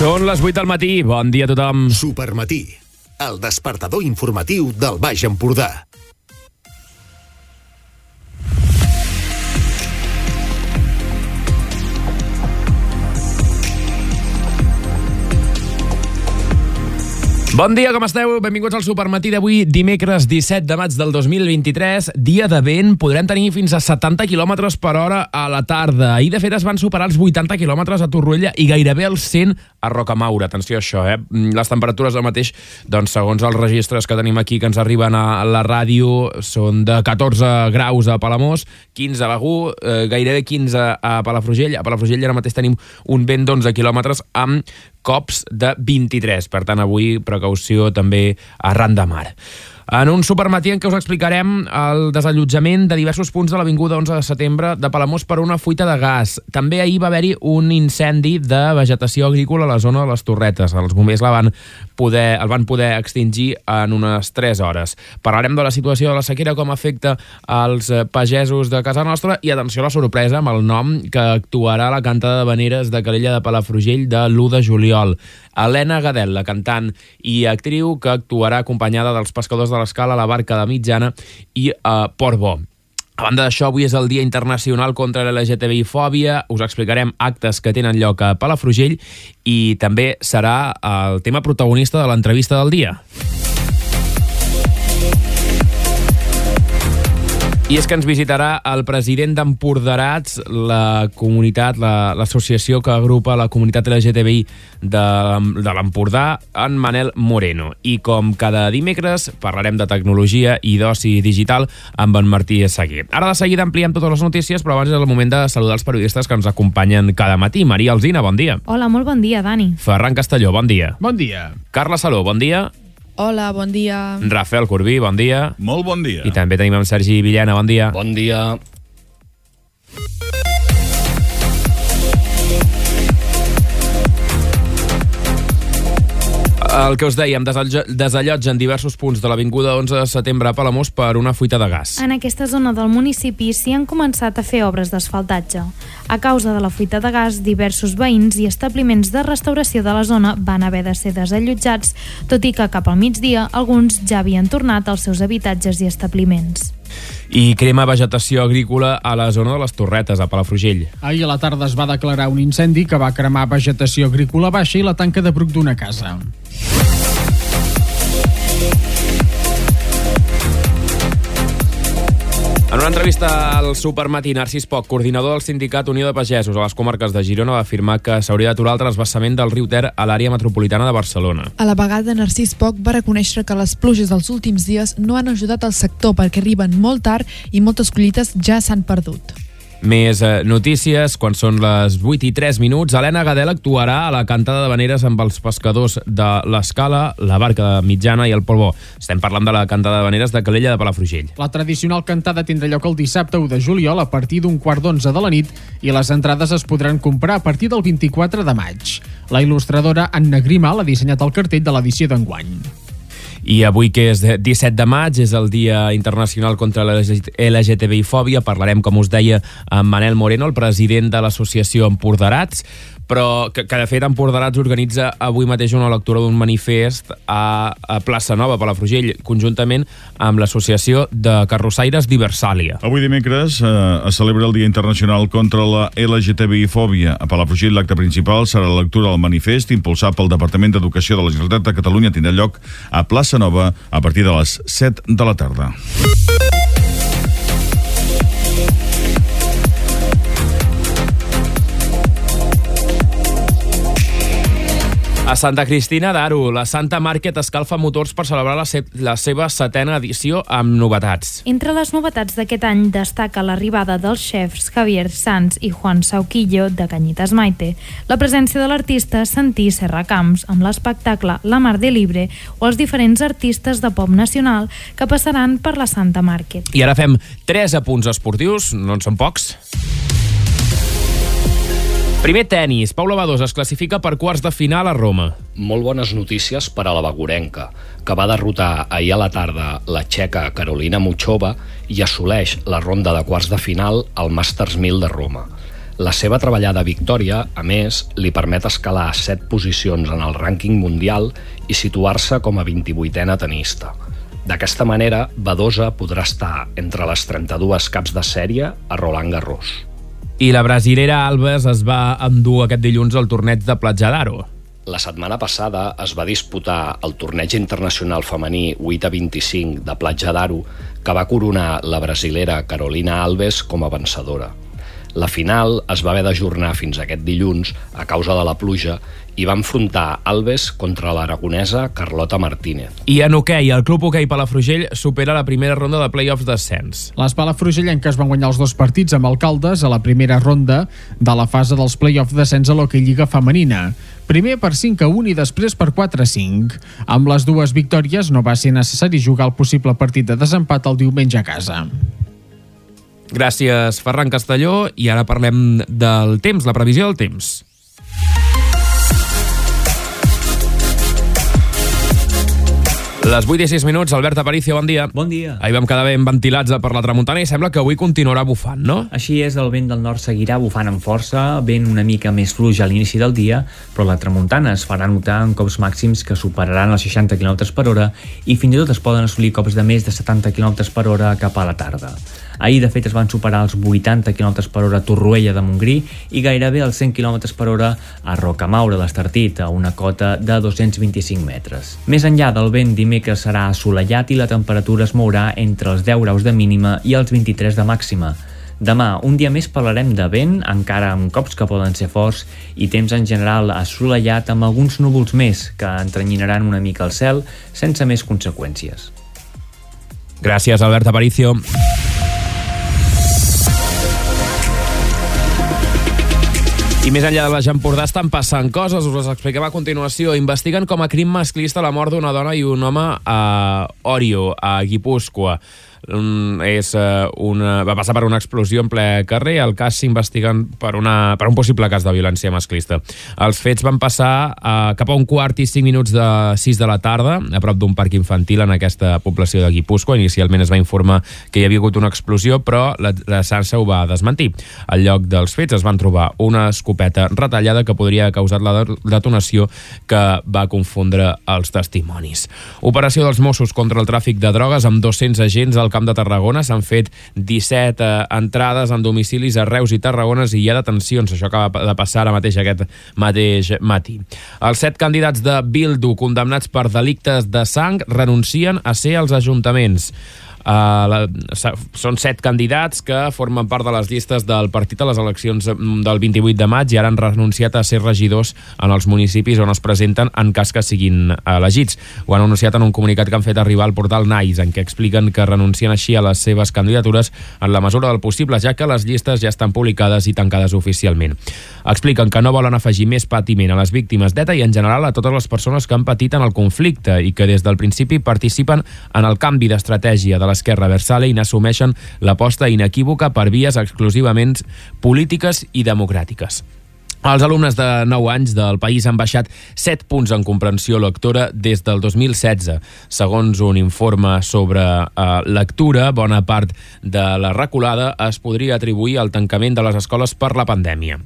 Són les 8 del matí. Bon dia a tothom. Supermatí, el despertador informatiu del Baix Empordà. Bon dia, com esteu? Benvinguts al Supermatí d'avui, dimecres 17 de maig del 2023. Dia de vent, podrem tenir fins a 70 km per hora a la tarda. Ahir, de fet, es van superar els 80 km a Torroella i gairebé els 100 a Rocamaura. Atenció a això, eh? Les temperatures al mateix, doncs, segons els registres que tenim aquí que ens arriben a la ràdio, són de 14 graus a Palamós, 15 a Begú, eh, gairebé 15 a Palafrugell. A Palafrugell ara mateix tenim un vent d'11 km amb cops de 23. Per tant, avui precaució també arran de mar. En un supermatí en què us explicarem el desallotjament de diversos punts de l'Avinguda 11 de setembre de Palamós per una fuita de gas. També ahir va haver-hi un incendi de vegetació agrícola a la zona de les Torretes. Els bombers la van poder, el van poder extingir en unes 3 hores. Parlarem de la situació de la sequera, com afecta als pagesos de casa nostra i atenció a la sorpresa amb el nom que actuarà la cantada de veneres de Calella de Palafrugell de l'1 de juliol. Helena Gadel, la cantant i actriu que actuarà acompanyada dels pescadors de l'escala, la barca de mitjana i uh, Port Bo. A banda d'això, avui és el Dia Internacional contra l'LGTBI-fòbia. Us explicarem actes que tenen lloc a Palafrugell i també serà el tema protagonista de l'entrevista del dia. I és que ens visitarà el president d'Emporderats, la comunitat, l'associació la, que agrupa la comunitat LGTBI de, de l'Empordà, en Manel Moreno. I com cada dimecres parlarem de tecnologia i d'oci digital amb en Martí Seguer. Ara de seguida ampliem totes les notícies, però abans és el moment de saludar els periodistes que ens acompanyen cada matí. Maria Alzina, bon dia. Hola, molt bon dia, Dani. Ferran Castelló, bon dia. Bon dia. Carla Saló, bon dia. Hola, bon dia. Rafael Corbí, bon dia. Molt bon dia. I també tenim en Sergi Villena, bon dia. Bon dia. El que us dèiem, desallotgen diversos punts de l'Avinguda 11 de setembre a Palamós per una fuita de gas. En aquesta zona del municipi s'hi han començat a fer obres d'asfaltatge. A causa de la fuita de gas, diversos veïns i establiments de restauració de la zona van haver de ser desallotjats, tot i que cap al migdia alguns ja havien tornat als seus habitatges i establiments i crema vegetació agrícola a la zona de les Torretes, a Palafrugell. Ahir a la tarda es va declarar un incendi que va cremar vegetació agrícola baixa i la tanca de bruc d'una casa. En una entrevista al Supermatí, Narcís Poc, coordinador del sindicat Unió de Pagesos a les comarques de Girona, va afirmar que s'hauria d'aturar el transbassament del riu Ter a l'àrea metropolitana de Barcelona. A la vegada, Narcís Poc va reconèixer que les pluges dels últims dies no han ajudat al sector perquè arriben molt tard i moltes collites ja s'han perdut. Més eh, notícies, quan són les 8 i 3 minuts, Helena Gadel actuarà a la cantada de veneres amb els pescadors de l'Escala, la barca de mitjana i el polvo. Estem parlant de la cantada de veneres de Calella de Palafrugell. La tradicional cantada tindrà lloc el dissabte 1 de juliol a partir d'un quart d'onze de la nit i les entrades es podran comprar a partir del 24 de maig. La il·lustradora Anna Grimal ha dissenyat el cartell de l'edició d'enguany. I avui, que és 17 de maig, és el Dia Internacional contra la LGTBI-fòbia. Parlarem, com us deia, amb Manel Moreno, el president de l'associació Emporderats, però que, que de fet Emporderats organitza avui mateix una lectura d'un manifest a, a Plaça Nova, Palafrugell, conjuntament amb l'associació de carrossaires Diversàlia. Avui dimecres eh, es celebra el Dia Internacional contra la LGTBI-fòbia. A Palafrugell l'acte principal serà la lectura del manifest impulsat pel Departament d'Educació de la Generalitat de Catalunya tindrà lloc a Plaça Nova a partir de les 7 de la tarda. A Santa Cristina d'Aro, la Santa Market escalfa motors per celebrar la, se la seva setena edició amb novetats. Entre les novetats d'aquest any destaca l'arribada dels chefs Javier Sanz i Juan Sauquillo de Canyitas Maite, la presència de l'artista Santí Serra Camps amb l'espectacle La Mar de Libre o els diferents artistes de pop nacional que passaran per la Santa Market. I ara fem tres apunts esportius, no en són pocs. Primer tennis. Paula Badós es classifica per quarts de final a Roma. Molt bones notícies per a la Bagorenca, que va derrotar ahir a la tarda la txeca Carolina Muchova i assoleix la ronda de quarts de final al Masters 1000 de Roma. La seva treballada victòria, a més, li permet escalar 7 posicions en el rànquing mundial i situar-se com a 28a tenista. D'aquesta manera, Badosa podrà estar entre les 32 caps de sèrie a Roland Garros. I la brasilera Alves es va endur aquest dilluns al torneig de Platja d'Aro. La setmana passada es va disputar el torneig internacional femení 8 a 25 de Platja d'Aro, que va coronar la brasilera Carolina Alves com a vencedora. La final es va haver d'ajornar fins aquest dilluns a causa de la pluja i va enfrontar Alves contra l'aragonesa Carlota Martínez. I en hoquei, el Club Hoquei Palafrugell supera la primera ronda de play-offs d'ascens. Les palafrugellenques van guanyar els dos partits amb alcaldes a la primera ronda de la fase dels play-offs d'ascens a l'Hockey Lliga Femenina. Primer per 5 a 1 i després per 4 a 5. Amb les dues victòries no va ser necessari jugar el possible partit de desempat el diumenge a casa. Gràcies, Ferran Castelló. I ara parlem del temps, la previsió del temps. Les 8 i 6 minuts, Albert Aparicio, bon dia. Bon dia. Ahir vam quedar ben ventilats per la tramuntana i sembla que avui continuarà bufant, no? Així és, el vent del nord seguirà bufant amb força, vent una mica més fluix a l'inici del dia, però la tramuntana es farà notar en cops màxims que superaran els 60 km per hora i fins i tot es poden assolir cops de més de 70 km per hora cap a la tarda. Ahir, de fet, es van superar els 80 km per hora a Torroella de Montgrí i gairebé els 100 km per hora a Rocamaura, l'Estartit, a una cota de 225 metres. Més enllà del vent, dimecres serà assolellat i la temperatura es mourà entre els 10 graus de mínima i els 23 de màxima. Demà, un dia més parlarem de vent, encara amb cops que poden ser forts, i temps en general assolellat amb alguns núvols més que entrenyinaran una mica el cel sense més conseqüències. Gràcies, Albert Aparicio. I més enllà de la Empordà estan passant coses, us les expliquem a continuació. Investiguen com a crim masclista la mort d'una dona i un home a Orio, a Guipúscoa és, uh, una, va passar per una explosió en ple carrer. El cas s'investiguen per, una, per un possible cas de violència masclista. Els fets van passar uh, cap a un quart i cinc minuts de 6 de la tarda, a prop d'un parc infantil en aquesta població de Guipúscoa. Inicialment es va informar que hi havia hagut una explosió, però la, la Sansa ho va desmentir. Al lloc dels fets es van trobar una escopeta retallada que podria haver causat la detonació que va confondre els testimonis. Operació dels Mossos contra el tràfic de drogues amb 200 agents al Camp de Tarragona. S'han fet 17 eh, entrades en domicilis a Reus i Tarragones i hi ha detencions. Això acaba de passar ara mateix aquest mateix matí. Els set candidats de Bildu condemnats per delictes de sang renuncien a ser als ajuntaments. Uh, la, són set candidats que formen part de les llistes del partit a les eleccions mm, del 28 de maig i ara han renunciat a ser regidors en els municipis on es presenten en cas que siguin elegits. Ho han anunciat en un comunicat que han fet arribar al portal NAIS, en què expliquen que renuncien així a les seves candidatures en la mesura del possible, ja que les llistes ja estan publicades i tancades oficialment. Expliquen que no volen afegir més patiment a les víctimes d'ETA i en general a totes les persones que han patit en el conflicte i que des del principi participen en el canvi d'estratègia de l'esquerra versale i n'assumeixen l'aposta inequívoca per vies exclusivament polítiques i democràtiques. Els alumnes de 9 anys del país han baixat 7 punts en comprensió lectora des del 2016. Segons un informe sobre eh, lectura, bona part de la reculada es podria atribuir al tancament de les escoles per la pandèmia.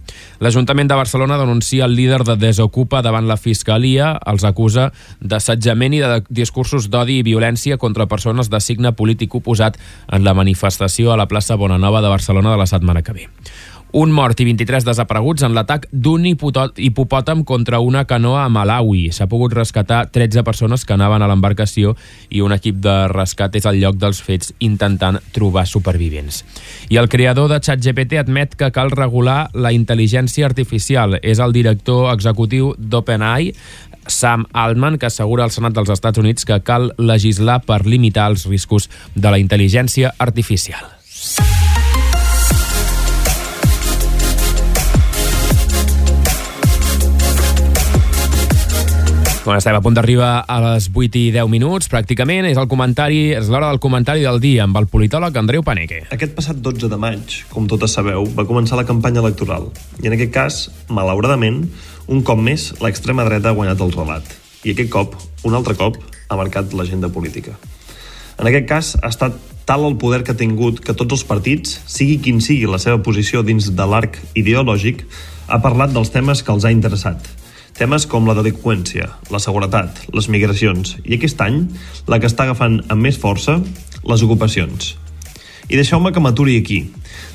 L'Ajuntament de Barcelona denuncia el líder de Desocupa davant la Fiscalia, els acusa d'assetjament i de discursos d'odi i violència contra persones de signe polític oposat en la manifestació a la plaça Bonanova de Barcelona de la setmana que ve un mort i 23 desapareguts en l'atac d'un hipopòtam contra una canoa a Malawi. S'ha pogut rescatar 13 persones que anaven a l'embarcació i un equip de rescat és al lloc dels fets intentant trobar supervivents. I el creador de ChatGPT admet que cal regular la intel·ligència artificial. És el director executiu d'OpenAI, Sam Altman, que assegura al Senat dels Estats Units que cal legislar per limitar els riscos de la intel·ligència artificial. Quan estem a punt d'arribar a les 8 i 10 minuts, pràcticament, és el comentari, és l'hora del comentari del dia amb el politòleg Andreu Paneque. Aquest passat 12 de maig, com totes sabeu, va començar la campanya electoral. I en aquest cas, malauradament, un cop més, l'extrema dreta ha guanyat el relat. I aquest cop, un altre cop, ha marcat l'agenda política. En aquest cas, ha estat tal el poder que ha tingut que tots els partits, sigui quin sigui la seva posició dins de l'arc ideològic, ha parlat dels temes que els ha interessat. Temes com la delinqüència, la seguretat, les migracions i aquest any, la que està agafant amb més força, les ocupacions. I deixeu-me que m'aturi aquí.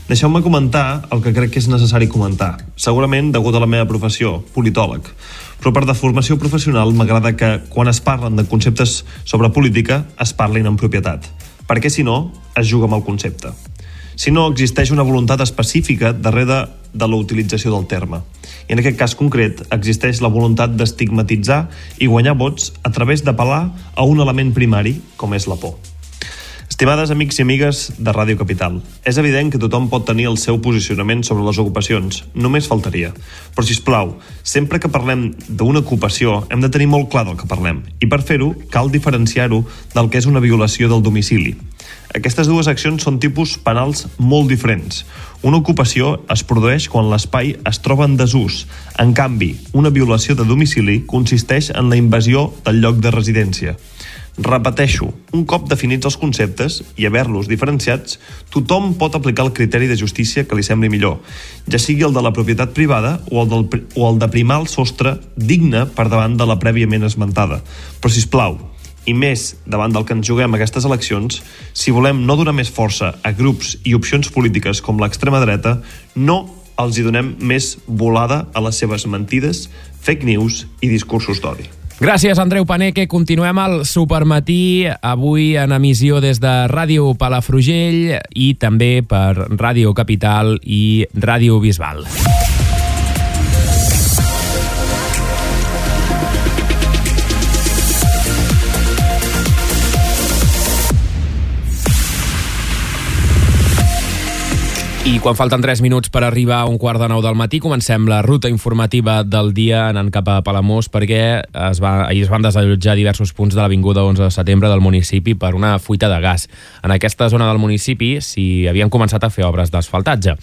Deixeu-me comentar el que crec que és necessari comentar, segurament degut a la meva professió, politòleg, però per deformació professional m'agrada que quan es parlen de conceptes sobre política es parlin en propietat, perquè si no es juga amb el concepte. Si no, existeix una voluntat específica darrere de la utilització del terme. I en aquest cas concret existeix la voluntat d'estigmatitzar i guanyar vots a través d'apel·lar a un element primari, com és la por. Estimades amics i amigues de Ràdio Capital, és evident que tothom pot tenir el seu posicionament sobre les ocupacions, només faltaria. Però, si plau, sempre que parlem d'una ocupació hem de tenir molt clar del que parlem, i per fer-ho cal diferenciar-ho del que és una violació del domicili. Aquestes dues accions són tipus penals molt diferents. Una ocupació es produeix quan l'espai es troba en desús. En canvi, una violació de domicili consisteix en la invasió del lloc de residència. Repeteixo, un cop definits els conceptes i haver-los diferenciats, tothom pot aplicar el criteri de justícia que li sembli millor, ja sigui el de la propietat privada o el, del, o el de primar el sostre digne per davant de la prèviament esmentada. Però, si plau, i més davant del que ens juguem aquestes eleccions, si volem no donar més força a grups i opcions polítiques com l'extrema dreta, no els hi donem més volada a les seves mentides, fake news i discursos d'odi. Gràcies, Andreu Paneque. Continuem al Supermatí, avui en emissió des de Ràdio Palafrugell i també per Ràdio Capital i Ràdio Bisbal. I quan falten 3 minuts per arribar a un quart de nou del matí, comencem la ruta informativa del dia anant cap a Palamós perquè es va, ahir es van desallotjar diversos punts de l'Avinguda 11 de setembre del municipi per una fuita de gas. En aquesta zona del municipi s'hi havien començat a fer obres d'asfaltatge.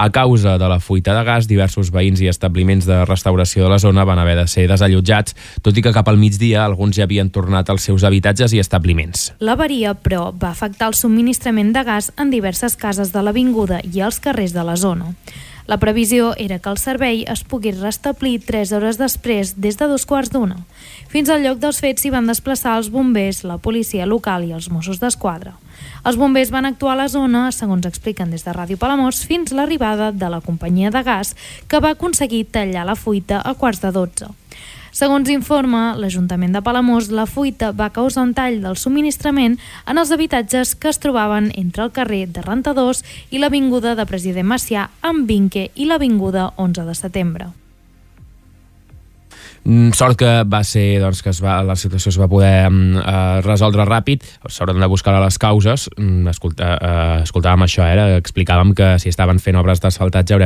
A causa de la fuita de gas, diversos veïns i establiments de restauració de la zona van haver de ser desallotjats, tot i que cap al migdia alguns ja havien tornat als seus habitatges i establiments. L'avaria, però, va afectar el subministrament de gas en diverses cases de l'avinguda i als carrers de la zona. La previsió era que el servei es pogués restablir 3 hores després, des de dos quarts d'una. Fins al lloc dels fets s'hi van desplaçar els bombers, la policia local i els Mossos d'Esquadra. Els bombers van actuar a la zona, segons expliquen des de Ràdio Palamós, fins l'arribada de la companyia de gas, que va aconseguir tallar la fuita a quarts de 12. Segons informa l'Ajuntament de Palamós, la fuita va causar un tall del subministrament en els habitatges que es trobaven entre el carrer de Rentadors i l'Avinguda de President Macià amb Vinque i l'Avinguda 11 de setembre. Mm, sort que va ser doncs, que es va, la situació es va poder uh, resoldre ràpid s'hauran de buscar les causes mm, escolta, uh, escoltàvem això eh? explicàvem que si estaven fent obres d'asfaltatge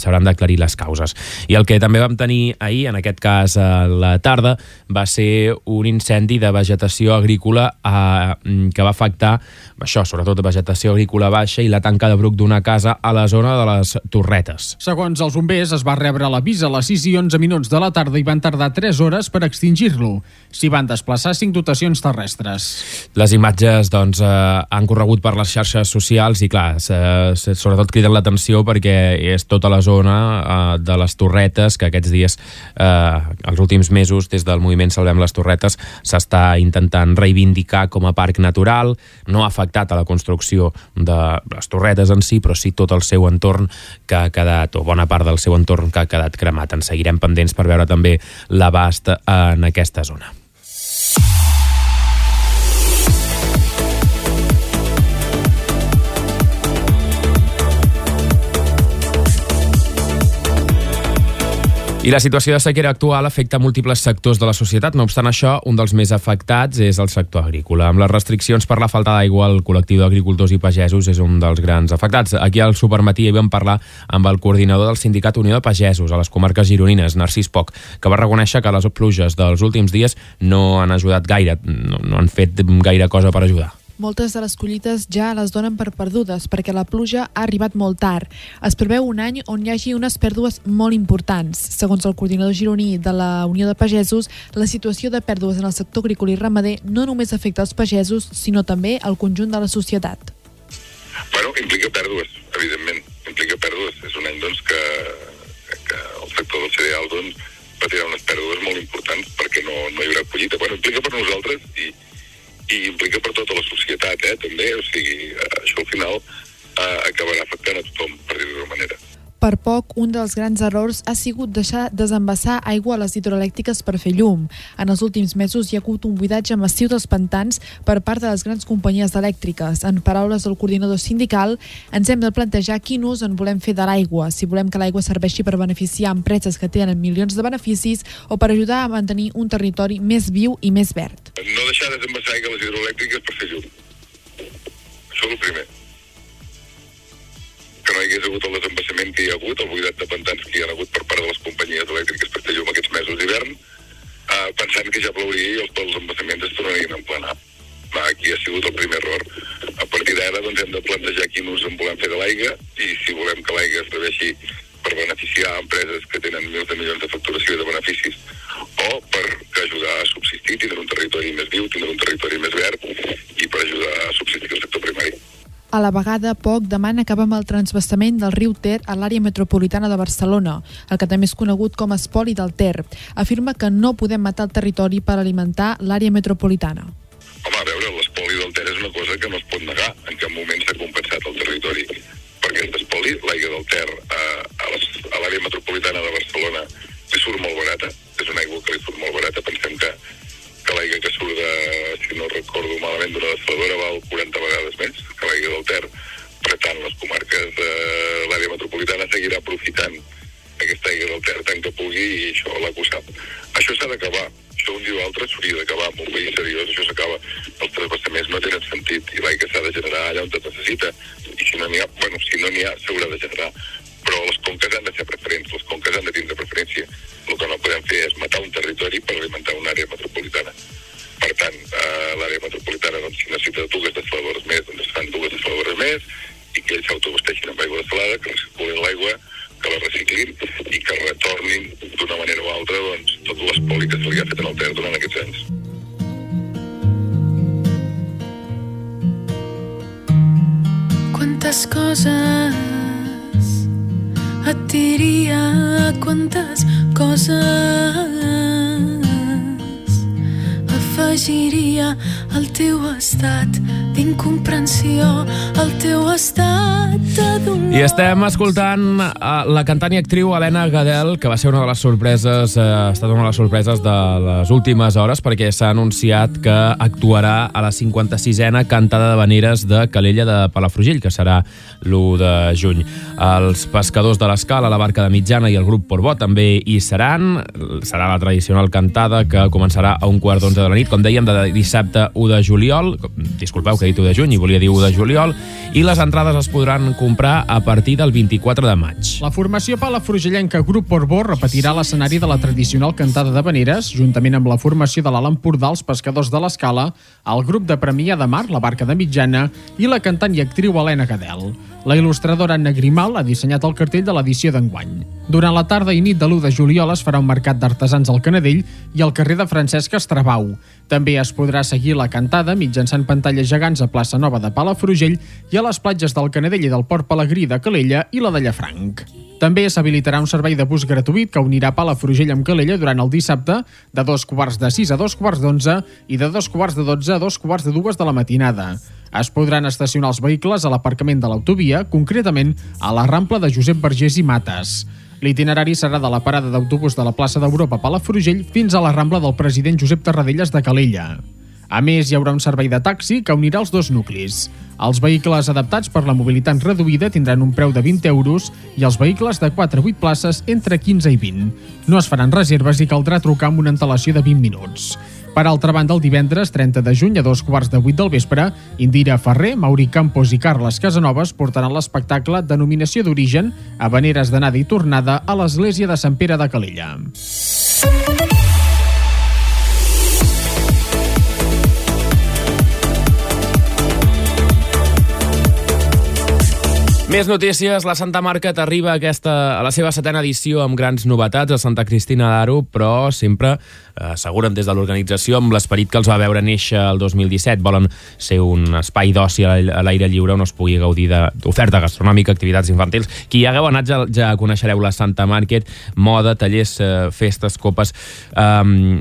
s'hauran d'aclarir les causes i el que també vam tenir ahir, en aquest cas a la tarda, va ser un incendi de vegetació agrícola uh, que va afectar això, sobretot vegetació agrícola baixa i la tanca de bruc d'una casa a la zona de les Torretes. Segons els bombers, es va rebre l'avís a les 6 i 11 minuts de la tarda i van tardar 3 hores per extingir-lo. S'hi van desplaçar 5 dotacions terrestres. Les imatges doncs, eh, han corregut per les xarxes socials i, clar, sobretot criden l'atenció perquè és tota la zona eh, de les Torretes que aquests dies, eh, els últims mesos, des del moviment Salvem les Torretes, s'està intentant reivindicar com a parc natural. No ha afectat a la construcció de les Torretes en si, però sí tot el seu entorn que ha quedat, o bona part del seu entorn que ha quedat cremat. En seguirem pendents per veure també l'abast en aquesta zona. I la situació de sequera actual afecta múltiples sectors de la societat. No obstant això, un dels més afectats és el sector agrícola. Amb les restriccions per la falta d'aigua, el col·lectiu d'agricultors i pagesos és un dels grans afectats. Aquí al Supermatí hi vam parlar amb el coordinador del Sindicat Unió de Pagesos a les comarques gironines, Narcís Poc, que va reconèixer que les pluges dels últims dies no han ajudat gaire, no, no han fet gaire cosa per ajudar. Moltes de les collites ja les donen per perdudes perquè la pluja ha arribat molt tard. Es preveu un any on hi hagi unes pèrdues molt importants. Segons el coordinador gironí de la Unió de Pagesos, la situació de pèrdues en el sector agrícola i ramader no només afecta els pagesos, sinó també el conjunt de la societat. Bueno, implica pèrdues, evidentment. Implica pèrdues. És un any, doncs, que, que el sector del cereal, doncs, patirà unes pèrdues molt importants perquè no, no hi haurà collita. Bueno, implica per nosaltres i, i implica per tota la societat, eh, també. O sigui, eh, això al final eh, acabarà afectant a tothom, per dir-ho d'una manera. Per poc, un dels grans errors ha sigut deixar desembassar aigua a les hidroelèctriques per fer llum. En els últims mesos hi ha hagut un buidatge massiu dels pantans per part de les grans companyies elèctriques. En paraules del coordinador sindical, ens hem de plantejar quin ús en volem fer de l'aigua, si volem que l'aigua serveixi per beneficiar empreses que tenen milions de beneficis o per ajudar a mantenir un territori més viu i més verd. No deixar desembassar aigua a les hidroelèctriques per fer llum. Això és el primer que no hi hagués hagut el desembassament que hi ha hagut, el buidat de pantans que hi ha hagut per part de les companyies elèctriques per llum aquests mesos d'hivern, eh, pensant que ja plouria i els, els embassaments es tornarien a emplenar. Va, aquí ha sigut el primer error. A partir d'ara doncs, hem de plantejar quin ús en volem fer de l'aigua i si volem que l'aigua es serveixi per beneficiar empreses que tenen mils de milions de facturació i de beneficis o per ajudar a subsistir, tindre un territori més viu, tindre un territori més verd i per ajudar a subsistir el sector primari. A la vegada, poc demana acabar amb el transvastament del riu Ter a l'àrea metropolitana de Barcelona, el que també és conegut com espoli del Ter. Afirma que no podem matar el territori per alimentar l'àrea metropolitana. Home, a veure, l'espoli del Ter és una cosa que no es pot negar. En cap moment s'ha compensat el territori per aquest espoli. L'aigua del Ter a a l'àrea metropolitana de Barcelona li surt molt barata. És una aigua que li surt molt barata. Pensem que, que l'aigua que surt de, si no recordo malament, d'una desaladora val 40 vegades més que l'aigua del Ter. Per tant, les comarques de l'àrea metropolitana seguirà aprofitant aquesta aigua del Ter tant que pugui i això l'ACU sap. Això s'ha d'acabar. Això un dia o altre s'hauria d'acabar en un país seriós, això s'acaba. Els transvassaments no tenen sentit i l'aigua s'ha de generar allà on es necessita i si no n'hi ha, bueno, si no n'hi ha, s'haurà de generar. Però les conques han de ser preferents, les conques han de tindre preferència. Que no podem fer és matar un territori per alimentar una àrea metropolitana. Per tant, eh, l'àrea metropolitana, doncs, si necessita dues desaladores més, doncs es fan dues desaladores més i que ells s'autoabasteixin amb aigua desalada, que recirculin l'aigua, que la reciclin i que retornin d'una manera o altra doncs, tot l'espoli que se li ha fet en el Ter durant aquests anys. Quantes coses et diria, quantes coses. Afegiria al teu estat d'incomprensió, al teu estat de dolor. I estem escoltant uh, la cantant i actriu Helena Gadel, que va ser una de les sorpreses, uh, ha estat una de les sorpreses de les últimes hores, perquè s'ha anunciat que actuarà a la 56a cantada de veneres de Calella de Palafrugell, que serà l'1 de juny. Els pescadors de l'escala, la barca de mitjana i el grup Porbó també hi seran. Serà la tradicional cantada que començarà a un quart d'onze de la nit, com dèiem, de dissabte 1 de juliol. Disculpeu que dit 1 de juny i volia dir 1 de juliol. I les entrades es podran comprar a partir del 24 de maig. La formació palafrugellenca Grup Porbó repetirà l'escenari de la tradicional cantada de veneres, juntament amb la formació de l'Alt Empordà, els pescadors de l'Escala, el grup de Premià de Mar, la barca de mitjana, i la cantant i actriu Helena Cadel. La il·lustradora Anna Grimal ha dissenyat el cartell de l'edició d'enguany. Durant la tarda i nit de l'1 de juliol es farà un mercat d'artesans al Canadell i al carrer de Francesc Estrabau. També es podrà seguir la cantada mitjançant pantalles gegants a plaça Nova de Palafrugell i a les platges del Canadell i del Port Pelegrí de Calella i la de Llafranc. També s'habilitarà un servei de bus gratuït que unirà Palafrugell amb Calella durant el dissabte de dos quarts de sis a dos quarts d'onze i de dos quarts de dotze a dos quarts de dues de la matinada. Es podran estacionar els vehicles a l'aparcament de l'autovia, concretament a la Rampla de Josep Vergés i Mates. L'itinerari serà de la parada d'autobús de la plaça d'Europa Palafrugell fins a la Rambla del president Josep Tarradellas de Calella. A més, hi haurà un servei de taxi que unirà els dos nuclis. Els vehicles adaptats per la mobilitat reduïda tindran un preu de 20 euros i els vehicles de 4 a 8 places entre 15 i 20. No es faran reserves i caldrà trucar amb una antelació de 20 minuts. Per altra banda, el divendres 30 de juny a dos quarts de vuit del vespre, Indira Ferrer, Mauri Campos i Carles Casanovas portaran l'espectacle Denominació d'origen a Veneres d'anada i tornada a l'església de Sant Pere de Calella. Més notícies. La Santa Market arriba a, aquesta, a la seva setena edició amb grans novetats a Santa Cristina d'Aro, però sempre, asseguren des de l'organització, amb l'esperit que els va veure néixer el 2017. Volen ser un espai d'oci a l'aire lliure on es pugui gaudir d'oferta gastronòmica, activitats infantils. Qui hi hagueu anat ja, ja coneixereu la Santa Market, moda, tallers, eh, festes, copes, eh,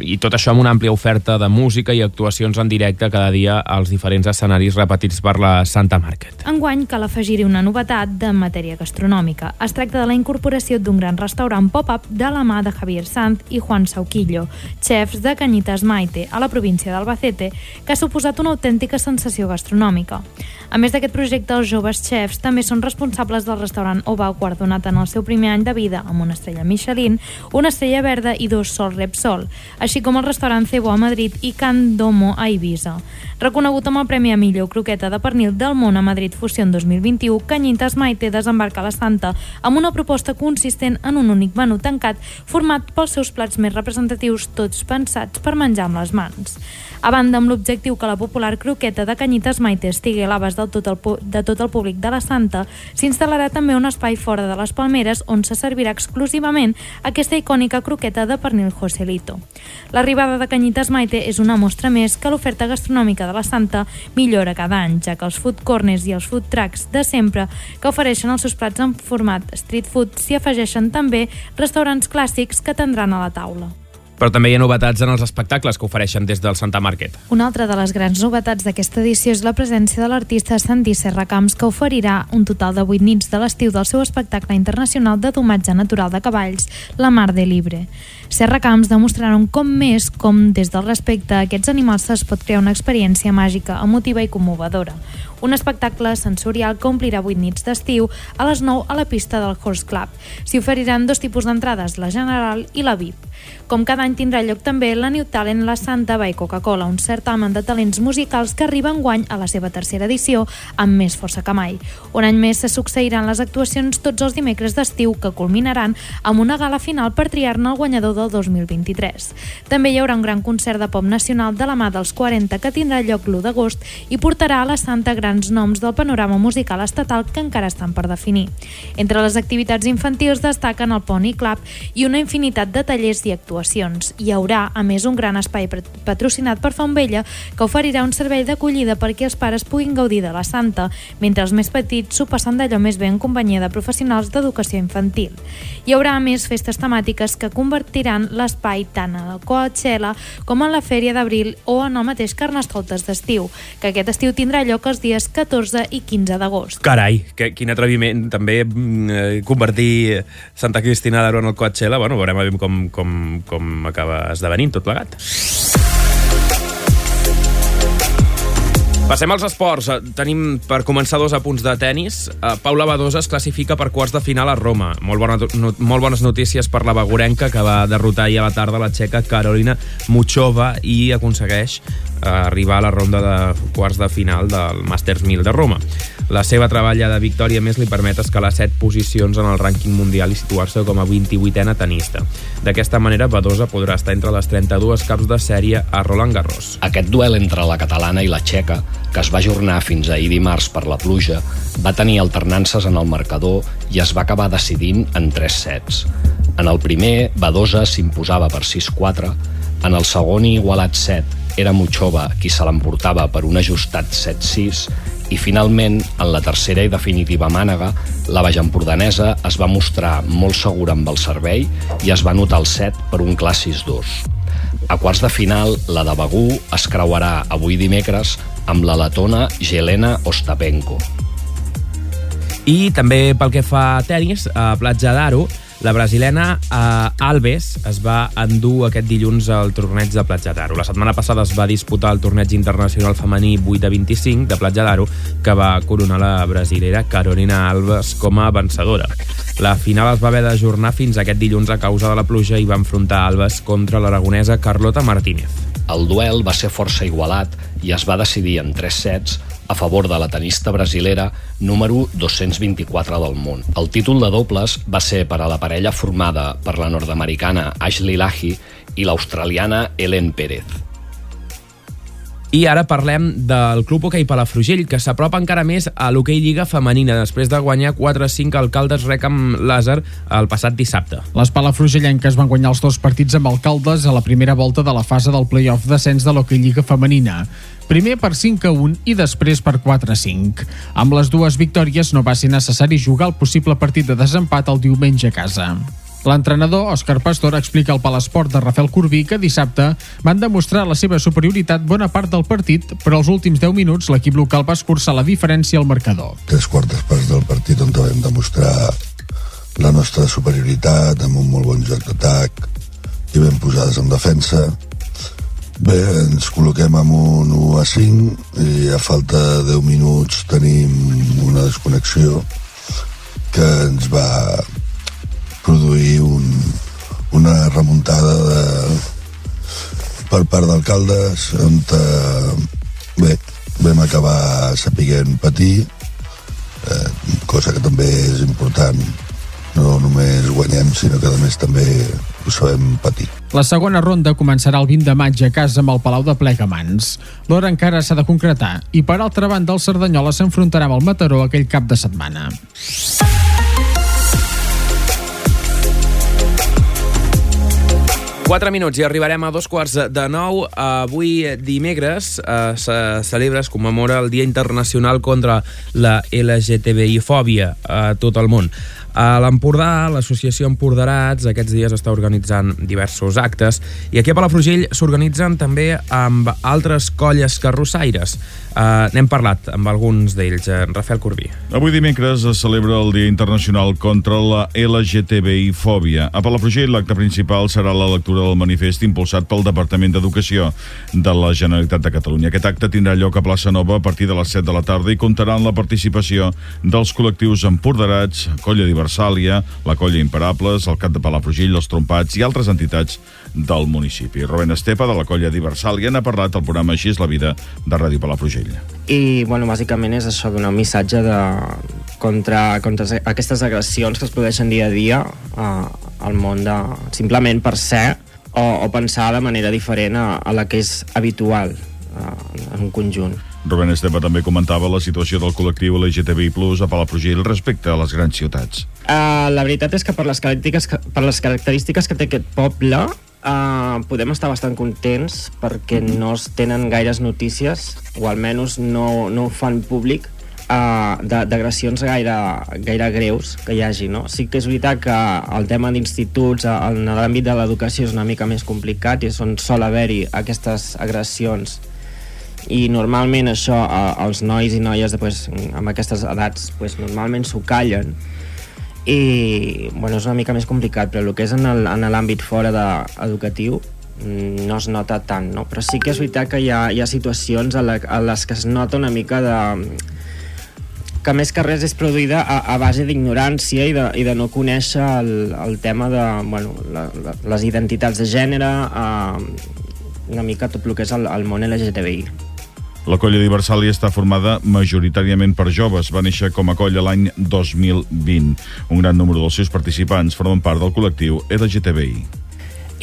i tot això amb una àmplia oferta de música i actuacions en directe cada dia als diferents escenaris repetits per la Santa Market. Enguany cal afegir-hi una novetat de matèria gastronòmica. Es tracta de la incorporació d'un gran restaurant pop-up de la mà de Javier Sanz i Juan Sauquillo, xefs de Cañitas Maite, a la província d'Albacete, que ha suposat una autèntica sensació gastronòmica. A més d'aquest projecte, els joves xefs també són responsables del restaurant Ova, guardonat en el seu primer any de vida amb una estrella Michelin, una estrella verda i dos Sol Repsol, així com el restaurant Cebo a Madrid i Can Domo a Eivissa. Reconegut amb el Premi a millor croqueta de pernil del món a Madrid Fusió 2021, Canyitas Maite desembarca la Santa amb una proposta consistent en un únic menú tancat format pels seus plats més representatius, tots pensats per menjar amb les mans. A banda, amb l'objectiu que la popular croqueta de Canyitas Maite estigui a l'abast del tot el, de tot el públic de la Santa, s'instal·larà també un espai fora de les Palmeres on se servirà exclusivament aquesta icònica croqueta de pernil Joselito. L'arribada de Canyitas Maite és una mostra més que l'oferta gastronòmica de la Santa millora cada any, ja que els food corners i els food trucks de sempre que ofereixen els seus plats en format street food s'hi afegeixen també restaurants clàssics que tindran a la taula. Però també hi ha novetats en els espectacles que ofereixen des del Santa Market. Una altra de les grans novetats d'aquesta edició és la presència de l'artista Santi Serracamps, que oferirà un total de 8 nits de l'estiu del seu espectacle internacional de domatge natural de cavalls, La Mar de Libre. Serracamps demostraran com més com des del respecte a aquests animals es pot crear una experiència màgica, emotiva i commovedora. Un espectacle sensorial que omplirà 8 nits d'estiu a les 9 a la pista del Horse Club. S'hi oferiran dos tipus d'entrades, la general i la VIP. Com cada any tindrà lloc també la New Talent La Santa by Coca-Cola, un certamen de talents musicals que arriba en guany a la seva tercera edició amb més força que mai. Un any més se succeiran les actuacions tots els dimecres d'estiu que culminaran amb una gala final per triar-ne el guanyador del 2023. També hi haurà un gran concert de pop nacional de la mà dels 40 que tindrà lloc l'1 d'agost i portarà a la Santa grans noms del panorama musical estatal que encara estan per definir. Entre les activitats infantils destaquen el Pony Club i una infinitat de tallers i actuacions. Hi haurà, a més, un gran espai pat- patrocinat per Fontvella que oferirà un servei d'acollida perquè els pares puguin gaudir de la Santa, mentre els més petits s'ho passen d'allò més bé en companyia de professionals d'educació infantil. Hi haurà, a més, festes temàtiques que convertiran l'espai tant a la Coachella com a la Fèria d'Abril o en el mateix Carnestoltes d'estiu, que aquest estiu tindrà lloc els dies 14 i 15 d'agost. Carai, que, quin atreviment també mm, eh, convertir Santa Cristina d'Aro en el Coachella. Bueno, veurem com, com, com acaba esdevenint tot plegat. Passem als esports. Tenim per començar dos apunts de tennis. Eh, Paula Badosa es classifica per quarts de final a Roma. Molt, bona, no, molt bones notícies per la Bagorenca, que va derrotar ahir a la tarda la txeca Carolina Muchova i aconsegueix eh, arribar a la ronda de quarts de final del Masters 1000 de Roma. La seva treballa de victòria més li permet escalar 7 posicions en el rànquing mundial i situar-se com a 28a tenista. D'aquesta manera, Badosa podrà estar entre les 32 caps de sèrie a Roland Garros. Aquest duel entre la catalana i la txeca, que es va ajornar fins ahir dimarts per la pluja, va tenir alternances en el marcador i es va acabar decidint en tres sets. En el primer, Badosa s'imposava per 6-4, en el segon i igualat set era Muchova qui se l'emportava per un ajustat 7-6 i finalment, en la tercera i definitiva mànega, la baixempordanesa es va mostrar molt segura amb el servei i es va notar el set per un clar 6-2. A quarts de final, la de Begú es creuarà avui dimecres amb la letona Jelena Ostapenko. I també pel que fa a tenis, a Platja d'Aro, la brasilena eh, Alves es va endur aquest dilluns al torneig de Platja d'Aro. La setmana passada es va disputar el torneig internacional femení 8 de 25 de Platja d'Aro, que va coronar la brasilera Carolina Alves com a vencedora. La final es va haver d'ajornar fins aquest dilluns a causa de la pluja i va enfrontar Alves contra l'aragonesa Carlota Martínez. El duel va ser força igualat i es va decidir en tres sets a favor de la tenista brasilera número 224 del món. El títol de dobles va ser per a la parella formada per la nord-americana Ashley Lahi i l'australiana Ellen Pérez. I ara parlem del Club Hoquei Palafrugell, que s'apropa encara més a l'Hoquei Lliga Femenina, després de guanyar 4-5 alcaldes rec amb Làser el passat dissabte. Les palafrugellenques van guanyar els dos partits amb alcaldes a la primera volta de la fase del play-off d'ascens de l'Hockey Lliga Femenina. Primer per 5 a 1 i després per 4 a 5. Amb les dues victòries no va ser necessari jugar el possible partit de desempat el diumenge a casa. L'entrenador, Òscar Pastor, explica al Palesport de Rafael Corbí que dissabte van demostrar la seva superioritat bona part del partit, però als últims 10 minuts l'equip local va escurçar la diferència al marcador. Tres quartes parts del partit on vam demostrar la nostra superioritat amb un molt bon joc d'atac i ben posades en defensa. Bé, ens col·loquem amb un 1 a 5 i a falta de 10 minuts tenim una desconnexió que ens va produir un, una remuntada de, per part d'alcaldes on eh, bé, vam acabar sapiguent patir eh, cosa que també és important no només guanyem sinó que a més també ho sabem patir la segona ronda començarà el 20 de maig a casa amb el Palau de Plegamans. L'hora encara s'ha de concretar i, per altra banda, el Cerdanyola s'enfrontarà amb el Mataró aquell cap de setmana. 4 minuts i arribarem a dos quarts de nou. Avui, dimecres, eh, se celebra, es commemora el Dia Internacional contra la LGTBI-fòbia a tot el món. A l'Empordà, l'associació Empordarats aquests dies està organitzant diversos actes i aquí a Palafrugell s'organitzen també amb altres colles carrossaires. Uh, N'hem parlat amb alguns d'ells. Uh, Rafael Corbí. Avui dimecres es celebra el Dia Internacional contra la LGTBI-fòbia. A Palafrugell l'acte principal serà la lectura del manifest impulsat pel Departament d'Educació de la Generalitat de Catalunya. Aquest acte tindrà lloc a Plaça Nova a partir de les 7 de la tarda i comptarà amb la participació dels col·lectius Empordarats, Colla Diversàlia, la Colla Imparables, el Cap de Palafrugell, els Trompats i altres entitats del municipi. Rubén Estepa, de la Colla Diversàlia, n'ha parlat al programa Així és la vida de Ràdio Palafrugell. I, bueno, bàsicament és això, donar un missatge de, contra, contra aquestes agressions que es produeixen dia a dia uh, al món de, simplement per ser o, o pensar de manera diferent a, a la que és habitual uh, en un conjunt. Rubén Estepa també comentava la situació del col·lectiu LGTBI Plus a Palafrugell respecte a les grans ciutats. Uh, la veritat és que per les característiques que, per les característiques que té aquest poble uh, podem estar bastant contents perquè no es tenen gaires notícies o almenys no, no ho fan públic uh, d'agressions gaire, gaire greus que hi hagi. No? Sí que és veritat que el tema d'instituts en l'àmbit de l'educació és una mica més complicat i és on sol haver-hi aquestes agressions i normalment això els nois i noies després, amb aquestes edats pues, normalment s'ho callen i bueno, és una mica més complicat però el que és en l'àmbit fora de, educatiu mm, no es nota tant no? però sí que és veritat que hi ha, hi ha situacions a, la, a les que es nota una mica de que més que res és produïda a, a base d'ignorància i, de, i de no conèixer el, el tema de bueno, la, la, les identitats de gènere, eh, una mica tot el que és el, el món LGTBI. La colla d'Iversàlia està formada majoritàriament per joves. Va néixer com a colla l'any 2020. Un gran número dels seus participants formen part del col·lectiu LGTBI.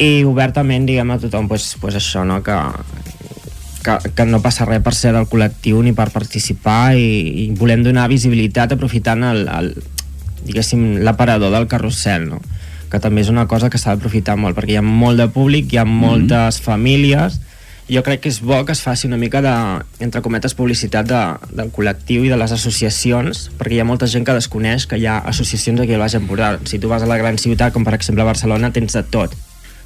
I obertament diguem a tothom pues, pues això, no? que, que, que no passa res per ser del col·lectiu ni per participar i, i volem donar visibilitat aprofitant el, el diguéssim l'aparador del carrusel no? que també és una cosa que s'ha d'aprofitar molt perquè hi ha molt de públic, hi ha moltes mm -hmm. famílies jo crec que és bo que es faci una mica de, entre cometes, publicitat de, del col·lectiu i de les associacions, perquè hi ha molta gent que desconeix que hi ha associacions aquí al Baix Empordà. Si tu vas a la gran ciutat, com per exemple a Barcelona, tens de tot.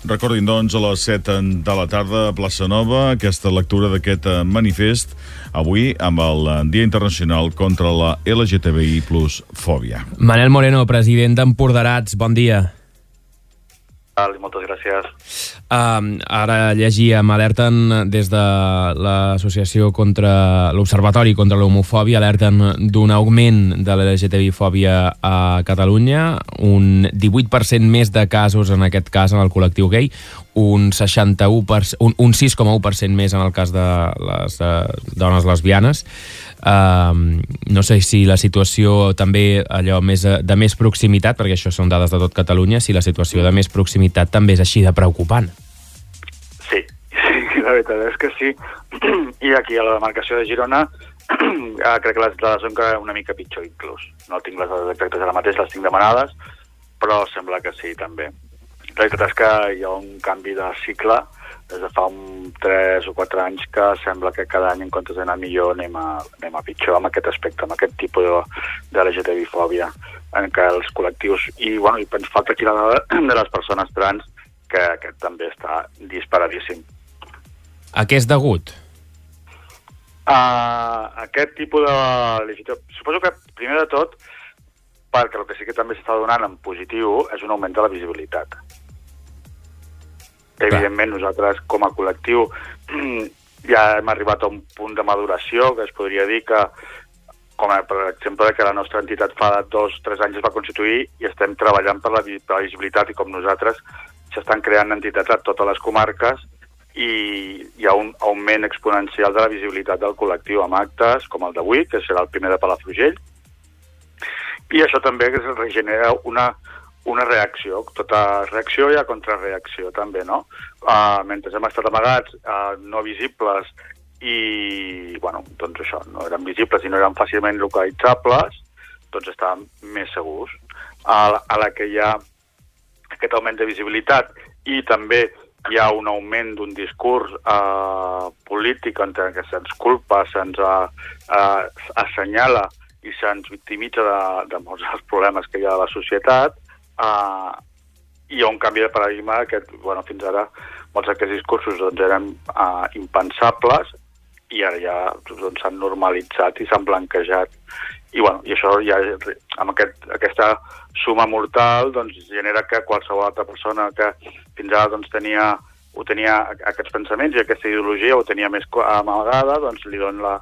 Recordin, doncs, a les 7 de la tarda a Plaça Nova, aquesta lectura d'aquest eh, manifest, avui amb el eh, Dia Internacional contra la LGTBI plus fòbia. Manel Moreno, president d'Empordarats, bon dia i moltes gràcies. Uh, ara llegíem, alerten des de l'associació contra l'Observatori contra l'homofòbia, alerten d'un augment de la LGTBI-fòbia a Catalunya, un 18% més de casos en aquest cas en el col·lectiu gay, un 61%, un, un 6,1% més en el cas de les uh, dones lesbianes. Uh, no sé si la situació també allò més de, de més proximitat, perquè això són dades de tot Catalunya, si la situació de més proximitat també és així de preocupant. Sí, sí la veritat és que sí. I aquí a la demarcació de Girona eh, crec que les dades són una mica pitjor inclús. No tinc les dades exactes ara mateix, les tinc demanades, però sembla que sí també. La veritat és que hi ha un canvi de cicle des de fa un 3 o 4 anys que sembla que cada any en comptes d'anar millor anem a, anem a pitjor amb aquest aspecte, amb aquest tipus de, de LGTBI-fòbia en què els col·lectius, i, bueno, i ens falta aquí la dada de les persones trans que, que també està disparadíssim. A què és degut? Uh, aquest tipus de. Suposo que, primer de tot, perquè el que sí que també s'està donant en positiu és un augment de la visibilitat. Evidentment, nosaltres, com a col·lectiu, ja hem arribat a un punt de maduració que es podria dir que, com per exemple, que la nostra entitat fa dos o tres anys es va constituir i estem treballant per la, per la visibilitat i com nosaltres s'estan creant entitats a totes les comarques i hi ha un augment exponencial de la visibilitat del col·lectiu amb actes com el d'avui, que serà el primer de Palafrugell, i això també regenera una, una reacció, tota reacció i a contrarreacció també, no? Uh, mentre hem estat amagats, uh, no visibles i, bueno, doncs això, no eren visibles i no eren fàcilment localitzables, doncs estàvem més segurs. A la, a la que hi ha aquest augment de visibilitat i també hi ha un augment d'un discurs eh, polític en què se'ns culpa, se'ns eh, assenyala i se'ns victimitza de, de molts dels problemes que hi ha a la societat, eh, hi ha un canvi de paradigma que, bueno, fins ara molts d'aquests discursos doncs, eren eh, impensables i ara ja doncs, s'han normalitzat i s'han blanquejat. I, bueno, i això ja, amb aquest, aquesta suma mortal doncs, genera que qualsevol altra persona que fins ara doncs, tenia, ho tenia aquests pensaments i aquesta ideologia ho tenia més amagada, doncs li dona la,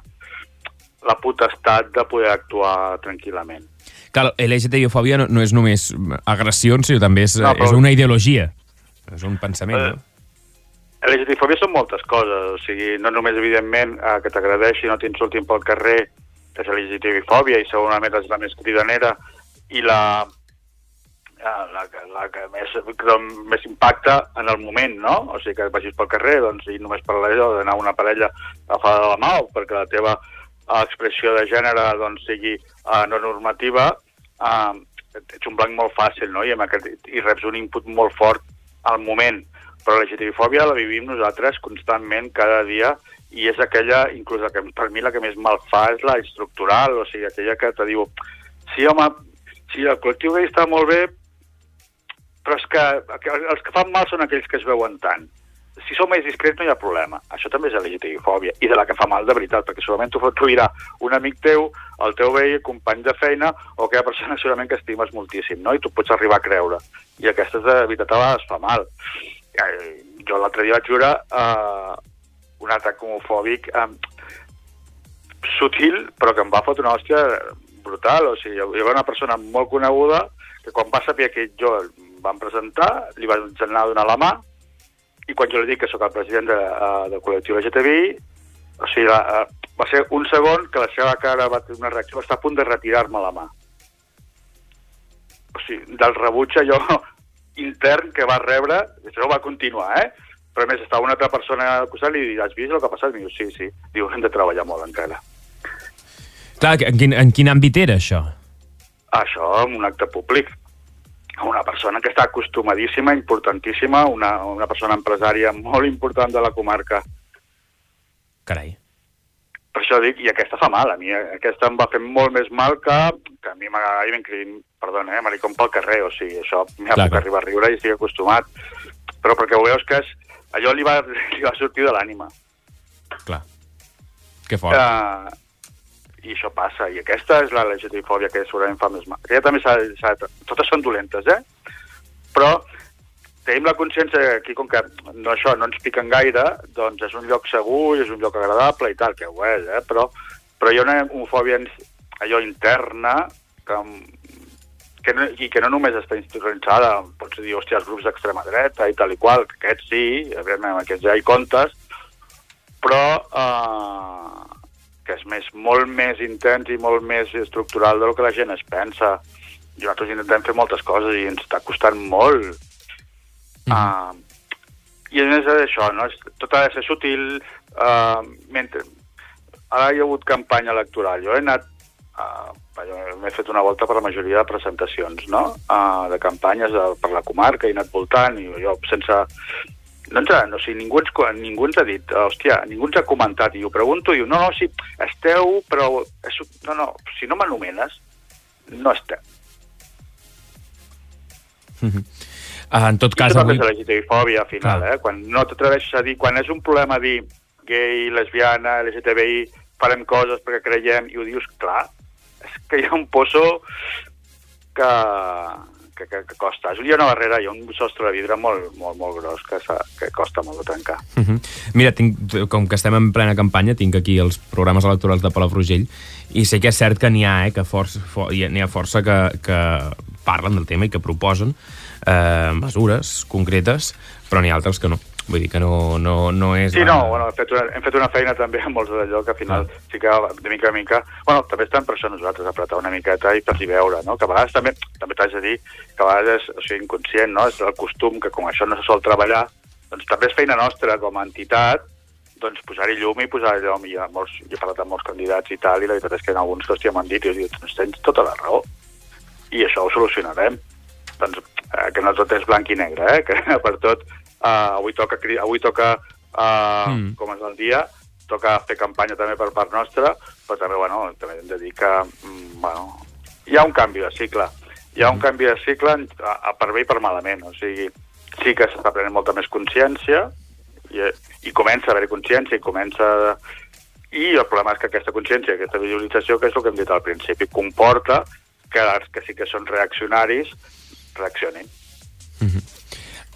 la potestat de poder actuar tranquil·lament. Clar, LGTBI-fòbia no, no és només agressions, sinó també és, No, però- és una ideologia. És un pensament, Eh, no? LGTBI-fòbia són moltes coses, o sigui, no només, evidentment, eh, que t'agradeixi, no t'insultin pel carrer, és LGTBI-fòbia, i segurament és la més cridanera, i la, eh, la, que- la que més, que més impacta en el moment, no? O sigui, que vagis pel carrer, doncs, i només per allò d'anar una parella agafada de la mà, o perquè la teva expressió de gènere doncs, sigui eh, no normativa, eh, ets un blanc molt fàcil, no? I, amb aquest, i reps un input molt fort al moment però la LGTBI-fòbia la vivim nosaltres constantment, cada dia, i és aquella, inclús la que, per mi la que més mal fa és la estructural, o sigui, aquella que te diu, sí, home, sí, el col·lectiu gay està molt bé, però és que els que fan mal són aquells que es veuen tant. Si sou més discrets no hi ha problema. Això també és LGTBI-fòbia, i de la que fa mal de veritat, perquè segurament t'ho dirà un amic teu, el teu veí, company de feina, o aquella persona segurament que estimes moltíssim, no? I tu pots arribar a creure. I aquestes de veritat a vegades fa mal. Eh, jo l'altre dia vaig veure eh, un atac homofòbic eh, sutil, però que em va fotre una hòstia brutal. O sigui, hi havia una persona molt coneguda que quan va saber que jo vam presentar, li vaig anar a donar la mà, i quan jo li dic que sóc el president de, uh, del col·lectiu LGTBI, o sigui, la, uh, va ser un segon que la seva cara va tenir una reacció, va estar a punt de retirar-me la mà. O sigui, del rebuig allò intern que va rebre, això no va continuar, eh? Però a més estava una altra persona al costat i li has vist el que ha passat? I diu, sí, sí. Diu, hem de treballar molt encara. Clar, en quin, en quin àmbit era això? Això en un acte públic. Una persona que està acostumadíssima, importantíssima, una, una persona empresària molt important de la comarca. Carai. Per això dic, i aquesta fa mal, a mi aquesta em va fer molt més mal que, que a mi m'agradaria ben cridin, perdona, eh, maricón pel carrer, o sigui, això m'hi ha Clar, puc clar. arribar a riure i estic acostumat. Però perquè ho veus que és, allò li va, li va sortir de l'ànima. Clar. Que fort. Uh, I això passa, i aquesta és la LGTBI-fòbia que segurament fa més mal. Aquella també s'ha... s'ha- Totes són dolentes, eh? Però tenim la consciència que aquí, com que no, això no ens piquen gaire, doncs és un lloc segur i és un lloc agradable i tal, que ho és, eh? Però, però hi ha una homofòbia allò interna que, que no, i que no només està institucionalitzada, pots dir, hòstia, els grups d'extrema dreta i tal i qual, que aquests sí, evidentment, aquests ja hi comptes, però eh, que és més, molt més intens i molt més estructural del que la gent es pensa. I nosaltres intentem fer moltes coses i ens està costant molt. Uh, I a més és això, no? Tot ha de ser sutil. Uh, mentre... Ara hi ha hagut campanya electoral. Jo he anat... Uh, M'he fet una volta per la majoria de presentacions, no? Uh, de campanyes de, per la comarca, he anat voltant i jo sense... No, ens ha, no sé, ningú ens, ningú ens ha dit, hòstia, ningú ens ha comentat, i ho pregunto, i diu, no, no, sí, esteu, però... És, no, no, si no m'anomenes, no esteu. Ah, en tot cas, avui... és LGTBI-fòbia, al final, eh? Quan no t'atreveixes a dir... Quan és un problema dir gay, lesbiana, LGTBI, farem coses perquè creiem, i ho dius clar, és que hi ha un pozo que, que, que, que costa. Hi ha una barrera, hi ha un sostre de vidre molt, molt, molt gros que, que costa molt de trencar. Uh -huh. Mira, tinc, com que estem en plena campanya, tinc aquí els programes electorals de Palafrugell i sé que és cert que n'hi ha, eh, que força, for, ha força que, que parlen del tema i que proposen eh, mesures concretes, però n'hi ha altres que no. Vull dir que no, no, no és... Sí, la- no, bueno, hem fet, una, hem fet una feina també amb molts d'allò que al final sí que de mica en mica... Bueno, també estan per això nosaltres, apretar una miqueta i per veure, no? Que a vegades també, també t'haig de dir que a vegades és o sigui, inconscient, no? És el costum que com això no se sol treballar, doncs també és feina nostra com a entitat doncs posar-hi llum i posar llum. I ha molts, jo he parlat amb molts candidats i tal, i la veritat és que ha alguns que, hòstia, m'han dit, i jo dic, "Doncs tens tota la raó. I això ho solucionarem. Doncs eh, que no tot és blanc i negre, eh? Que per tot eh, avui toca, avui toca eh, Mm. com és el dia, toca fer campanya també per part nostra, però també, bueno, també hem de dir que, mm, bueno, hi ha un canvi de cicle. Hi ha un canvi de cicle a, a per bé i per malament, o sigui, sí que s'està prenent molta més consciència i, i comença a haver consciència i comença... I el problema és que aquesta consciència, aquesta visualització, que és el que hem dit al principi, comporta que els que sí que són reaccionaris reaccionin.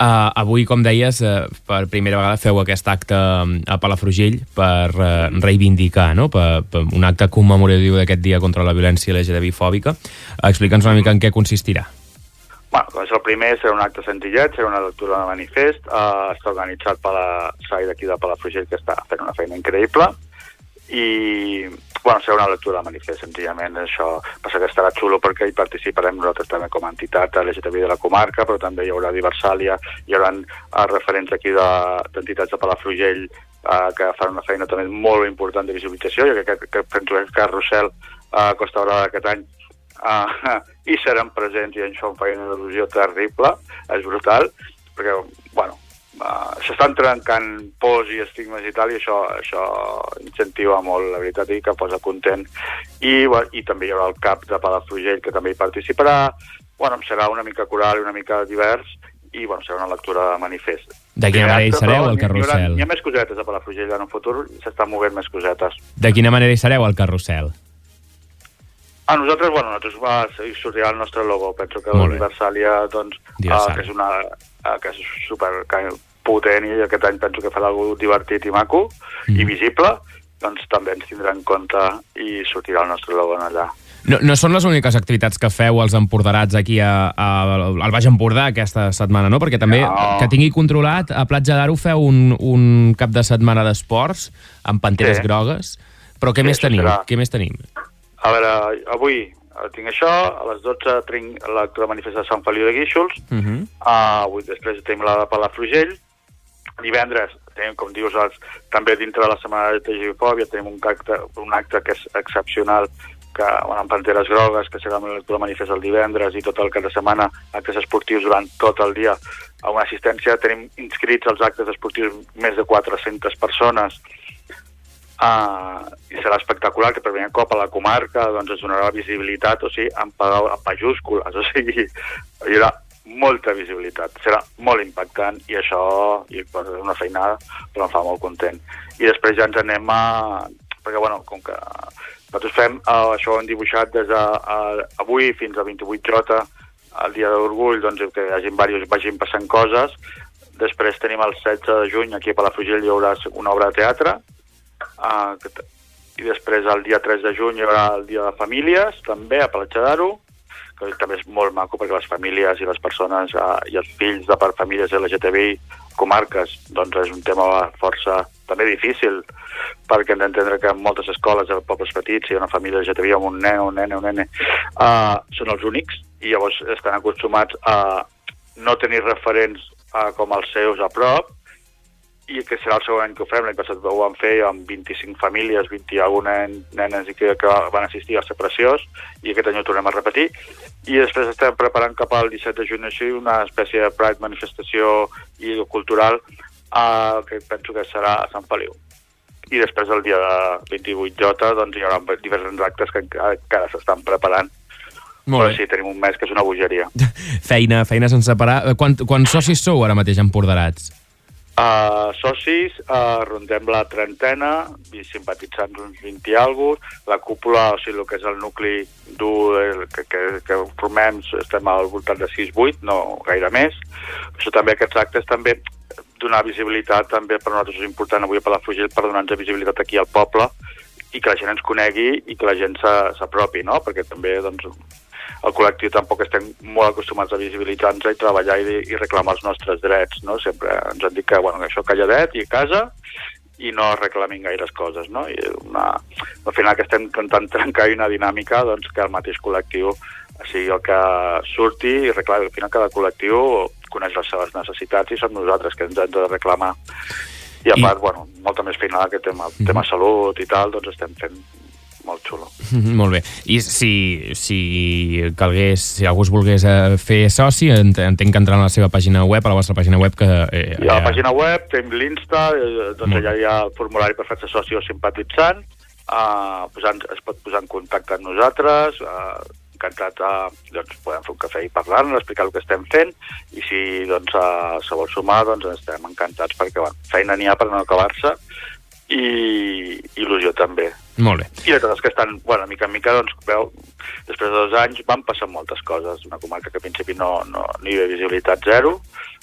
Uh, avui, com deies, uh, per primera vegada feu aquest acte mm, a Palafrugell per uh, reivindicar, no? per, per un acte commemoratiu d'aquest dia contra la violència LGTBI-fòbica. Uh, Explica'ns una mica en què consistirà. Bueno, doncs el primer serà un acte senzillet, serà una lectura de manifest, uh, està organitzat per la SAI d'aquí de Palafrugell, que està fent una feina increïble, i bueno, serà una lectura de manifest, senzillament això. Passa que estarà xulo perquè hi participarem nosaltres també com a entitat LGTBI de la comarca, però també hi haurà Diversàlia, hi haurà uh, referents aquí de- d'entitats de, Palafrugell uh, que fan una feina també molt important de visualització, jo crec que, que penso que Carrusel uh, Costa Brava d'aquest any uh, hi seran presents i això em fa una il·lusió terrible, és brutal, perquè, bueno, uh, s'estan trencant pors i estigmes i tal, i això, això incentiva molt, la veritat, i que posa content. I, bueno, I també hi haurà el cap de Palafrugell, que també hi participarà, bueno, serà una mica coral i una mica divers, i bueno, serà una lectura de manifest. De quina manera hi sereu al n'hi- n'hi haurà- carrusel? Hi ha més cosetes a Palafrugell en un futur, s'estan movent més cosetes. De quina manera hi sereu al carrusel? A nosaltres, bueno, nosaltres va, hi sortirà el nostre logo. Penso que l'Universàlia, doncs, uh, que és una uh, que és super que, potent i aquest any penso que farà alguna divertit i maco Mm. i visible, doncs també ens tindrà en compte i sortirà el nostre logo allà. No, no són les úniques activitats que feu els emporderats aquí a, a, al Baix Empordà aquesta setmana, no? Perquè també, No. que tingui controlat, a Platja d'Aro feu un, un cap de setmana d'esports amb panteres Sí. grogues. Però què Sí, més tenim? serà. Què més tenim? A veure, avui eh, tinc això, a les 12 tinc l'acte de manifest de Sant Feliu de Guíxols, Uh -huh. Uh, avui després tenim la de Palafrugell. Divendres tenim, com dius, els, també dintre de la setmana de TGFòbia tenim un acte, un acte que és excepcional que, bueno, amb Panteres Grogues, que serà lectura manifest el divendres i tot el cap de setmana, actes esportius durant tot el dia. A una assistència tenim inscrits als actes esportius més de 400 persones uh, i serà espectacular que per primer cop a la comarca doncs, es donarà visibilitat, o sigui, pa- en majúscules, o sigui, hi haurà molta visibilitat, serà molt impactant i això i, bueno, és una feinada, però em fa molt content. I després ja ens anem a... perquè, bueno, com que nosaltres fem, uh, això hem dibuixat des de uh, avui fins al 28J, el dia d'orgull, doncs que hi hagi diversos, vagin passant coses. Després tenim el 16 de juny, aquí a Palafrugell hi haurà una obra de teatre, uh, que, i després el dia 3 de juny hi haurà el dia de famílies, també a Palatge d'Aro, que també és molt maco perquè les famílies i les persones uh, i els fills de per famílies LGTBI comarques, doncs és un tema força també difícil perquè hem d'entendre que en moltes escoles de pobles petits si hi ha una família LGTBI amb un nen, un nen, un nene uh, són els únics i llavors estan acostumats a no tenir referents uh, com els seus a prop i que serà el segon any que ho farem. L'any passat ho vam fer amb 25 famílies, 20 i alguna nenes i que, que van assistir, va ser preciós, i aquest any ho tornem a repetir. I després estem preparant cap al 17 de juny així una espècie de Pride manifestació i cultural eh, que penso que serà a Sant Feliu. I després el dia de 28J doncs, hi haurà diversos actes que encara, encara s'estan preparant. Molt Però bé. sí, tenim un mes que és una bogeria. Feina, feina sense parar. Eh, Quan, quants socis sou ara mateix emporderats? Uh, socis, uh, rondem la trentena, simpatitzants uns 20 i alguna la cúpula, o sigui, el que és el nucli dur eh, que, que, que formem, estem al voltant de 6-8, no gaire més. Això també, aquests actes també donar visibilitat, també per nosaltres és important avui a Palafrugell per donar-nos visibilitat aquí al poble i que la gent ens conegui i que la gent s'apropi, no? Perquè també, doncs, el col·lectiu tampoc estem molt acostumats a visibilitzar-nos i treballar i, i reclamar els nostres drets, no? Sempre ens han dit que, bueno, això calladet i a casa i no reclamin gaires coses, no? I una, al final que estem intentant trencar una dinàmica doncs, que el mateix col·lectiu sigui el que surti i reclami. Al final cada col·lectiu coneix les seves necessitats i som nosaltres que ens hem de reclamar. I a part, bueno, molta més feina que tema, tema salut i tal, doncs estem fent molt xulo. Molt bé. I si, si calgués, si algú es volgués eh, fer soci, ent- entenc que entrant a la seva pàgina web, a la vostra pàgina web, que... Eh, Hi ha la eh, pàgina web, tenim l'Insta, eh, doncs Molt allà hi ha el formulari per fer-se soci o simpatitzant, uh, posant, es pot posar en contacte amb nosaltres, uh, encantat, uh, doncs podem fer un cafè i parlar-ne, explicar el que estem fent, i si doncs uh, se vol sumar, doncs estem encantats perquè bueno, feina n'hi ha per no acabar-se, i il·lusió també. Molt bé. I coses que estan, bueno, mica en mica, doncs, veu, després de dos anys van passar moltes coses. Una comarca que al principi no, no, no hi havia visibilitat zero,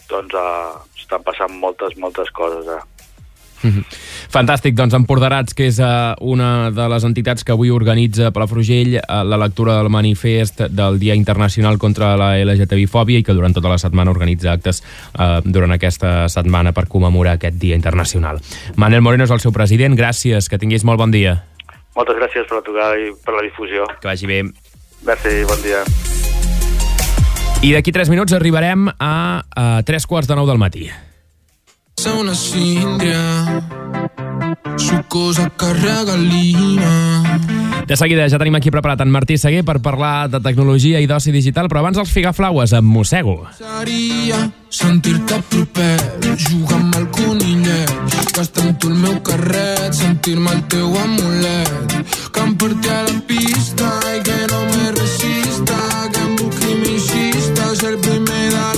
doncs uh, estan passant moltes, moltes coses. Eh? Mhm. Fantàstic, doncs Emporderats, que és uh, una de les entitats que avui organitza Palafrugell uh, la lectura del manifest del Dia Internacional contra la LGTBI-fòbia i que durant tota la setmana organitza actes uh, durant aquesta setmana per commemorar aquest Dia Internacional. Manel Moreno és el seu president, gràcies, que tinguis molt bon dia. Moltes gràcies per la trucada i per la difusió. Que vagi bé. Merci, bon dia. I d'aquí 3 minuts arribarem a, a 3 quarts de 9 del matí. Una síndria sucosa que regalina De seguida ja tenim aquí preparat en Martí Seguer per parlar de tecnologia i d'oci digital, però abans els figaflaues amb Mossego. seria sentir-te proper jugar amb el conillet gastar amb tu el meu carret sentir-me el teu amulet que em porti a la pista i que no me resista que em busqui mi xista ser el primer de la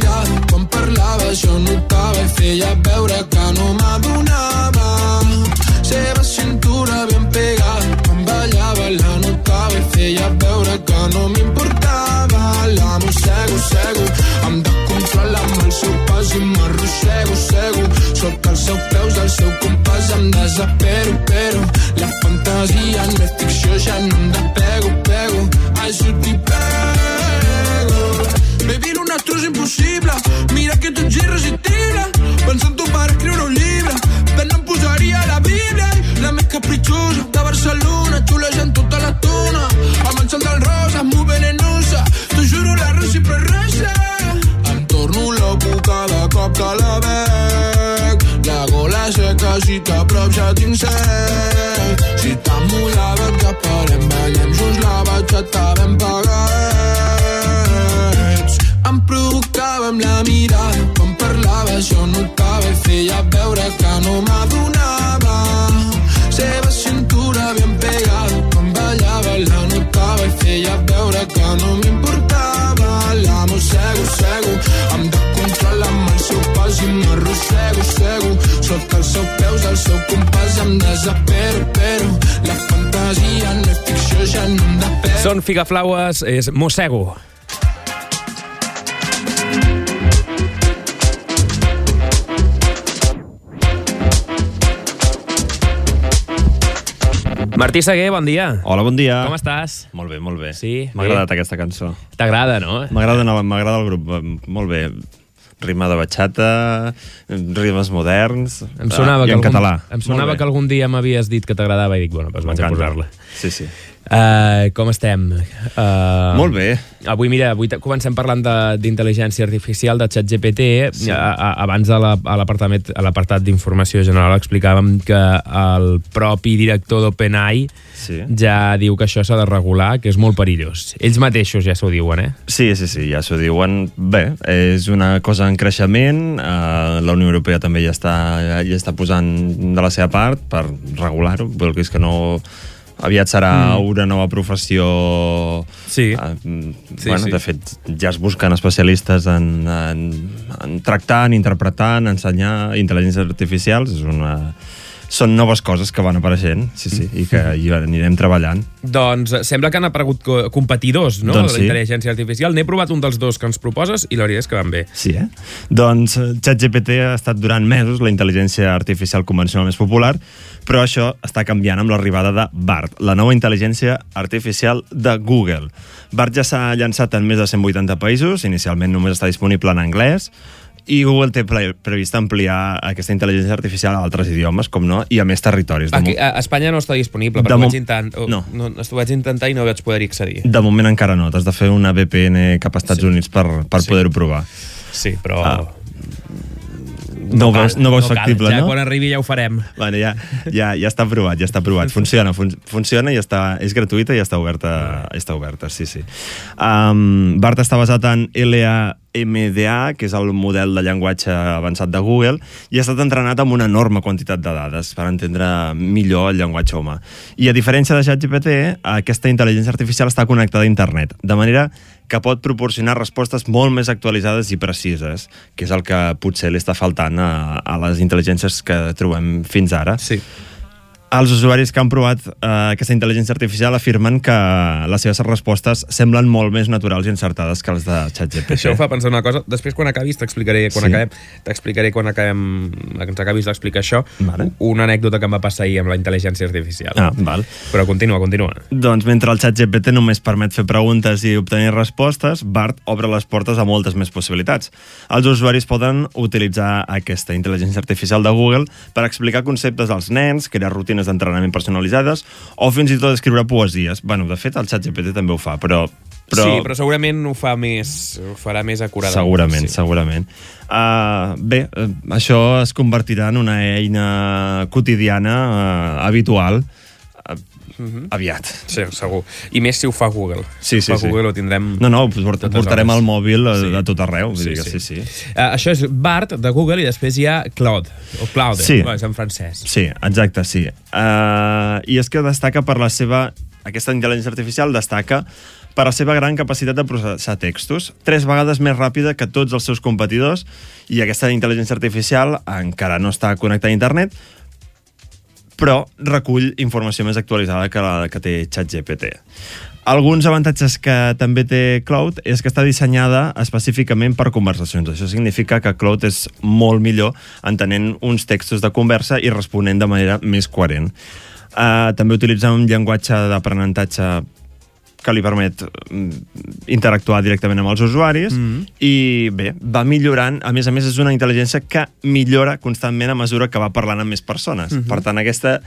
mirada quan parlava jo notava i feia veure que no m'adonava. Seva cintura ben pegada quan ballava la notava i feia veure que no m'importava. La mossego, cego em descontrola amb el seu pas i m'arrossego, cego. Sota els seus peus, el seu compàs em desespero, però la fantasia no és ficció, ja no em despego, pego. Això t'hi pego Baby, lo nostre és impossible Mira que tu ets irresistible Pensa en tu per escriure un llibre em desespero, però La fantasia no és ficció, ja no em despego Són figaflaues, és Mossego. Martí Seguer, bon dia. Hola, bon dia. Com estàs? Molt bé, molt bé. Sí? M'ha agradat aquesta cançó. T'agrada, no? M'agrada no, m'agrada el grup, molt bé. Rima de batxata, rimes moderns, Em sonava, i que en algun, català. em sonava que algun dia m'havies dit que t'agradava i dic, bueno, doncs vaig a posar-la. Sí, sí. Uh, com estem? Uh, Molt bé. Avui, mira, avui comencem parlant de- d'intel·ligència artificial, de ChatGPT. Sí. A, a, abans a l'apartat d'informació general explicàvem que el propi director d'OpenAI sí. ja diu que això s'ha de regular, que és molt perillós. Ells mateixos ja s'ho diuen, eh? Sí, sí, sí, ja s'ho diuen. Bé, és una cosa en creixement, eh, la Unió Europea també ja està, ja està posant de la seva part per regular-ho, vol dir que no... Aviat serà Mm. una nova professió... Sí. Eh, Sí, bueno, sí. De fet, ja es busquen especialistes en, en, en tractar, en interpretar, en ensenyar intel·ligències artificials. És una... Són noves coses que van apareixent, sí, sí, i que hi anirem treballant. Doncs eh, sembla que han aparegut co- competidors no? Doncs de sí. la intel·ligència artificial. N'he provat un dels dos que ens proposes i la veritat és que van bé. Sí, eh? Doncs eh, ChatGPT ha estat durant mesos la intel·ligència artificial convencional més popular, però això està canviant amb l'arribada de BART, la nova intel·ligència artificial de Google. BART ja s'ha llançat en més de 180 països, inicialment només està disponible en anglès, i Google té previst ampliar aquesta intel·ligència artificial a altres idiomes, com no, i a més territoris. Aquí, a Espanya no està disponible, ho mo- vaig, intent, oh, no. no. no, vaig intentar i no vaig poder accedir. de moment encara no, t'has de fer una VPN cap als Estats sí. Units per, per Sí. poder-ho provar. Sí, però... Ah. No, ho veus, no ho veus cal. factible, ja no? quan arribi ja ho farem. Bueno, ja, ja, ja està aprovat, ja està aprovat. Funciona, fun funciona i està, és gratuïta i està oberta, està oberta sí, sí. Um, BART està basat en LAMDA, que és el model de llenguatge avançat de Google, i ha estat entrenat amb una enorme quantitat de dades per entendre millor el llenguatge humà. I a diferència de ChatGPT, aquesta intel·ligència artificial està connectada a internet, de manera que pot proporcionar respostes molt més actualitzades i precises, que és el que potser li està faltant a, a les intel·ligències que trobem fins ara. Sí. Els usuaris que han provat eh, aquesta intel·ligència artificial afirmen que les seves respostes semblen molt més naturals i encertades que les de ChatGPT. Això em fa pensar una cosa. Després, quan acabis, t'explicaré quan Sí. acabem, t'explicaré quan acabem, que ens acabis d'explicar això, Vale. una anècdota que em va passar ahir amb la intel·ligència artificial. Ah, val. Però continua, continua. Doncs mentre el ChatGPT només permet fer preguntes i obtenir respostes, BART obre les portes a moltes més possibilitats. Els usuaris poden utilitzar aquesta intel·ligència artificial de Google per explicar conceptes als nens, crear rutines d'entrenament personalitzades o fins i tot escriure poesies. Bueno, de fet, el ChatGPT també ho fa, però... però... Sí, però segurament ho fa més, ho farà més acuradament. Segurament, sí. segurament. Uh, bé, uh, això es convertirà en una eina quotidiana, uh, habitual, uh, Mhm. aviat. Sí, segur. I més si ho fa Google. Sí, si sí, fa sí. Google ho tindrem... No, no, port portarem al mòbil a, Sí. a tot arreu. Vull Sí, dir que sí. sí, sí. Uh, això és BART de Google i després hi ha Cloud, o Cloud, Sí. no, és en francès. Sí, exacte, sí. Uh, I és que destaca per la seva... Aquesta intel·ligència artificial destaca per la seva gran capacitat de processar textos, tres vegades més ràpida que tots els seus competidors, i aquesta intel·ligència artificial encara no està connectada a internet, però recull informació més actualitzada que la que té ChatGPT. Alguns avantatges que també té Cloud és que està dissenyada específicament per conversacions. Això significa que Cloud és molt millor entenent uns textos de conversa i responent de manera més coherent. Uh, també utilitza un llenguatge d'aprenentatge que li permet mm, interactuar directament amb els usuaris Mm. i bé, va millorant, a més a més és una intel·ligència que millora constantment a mesura que va parlant amb més persones. Mhm. Per tant, aquesta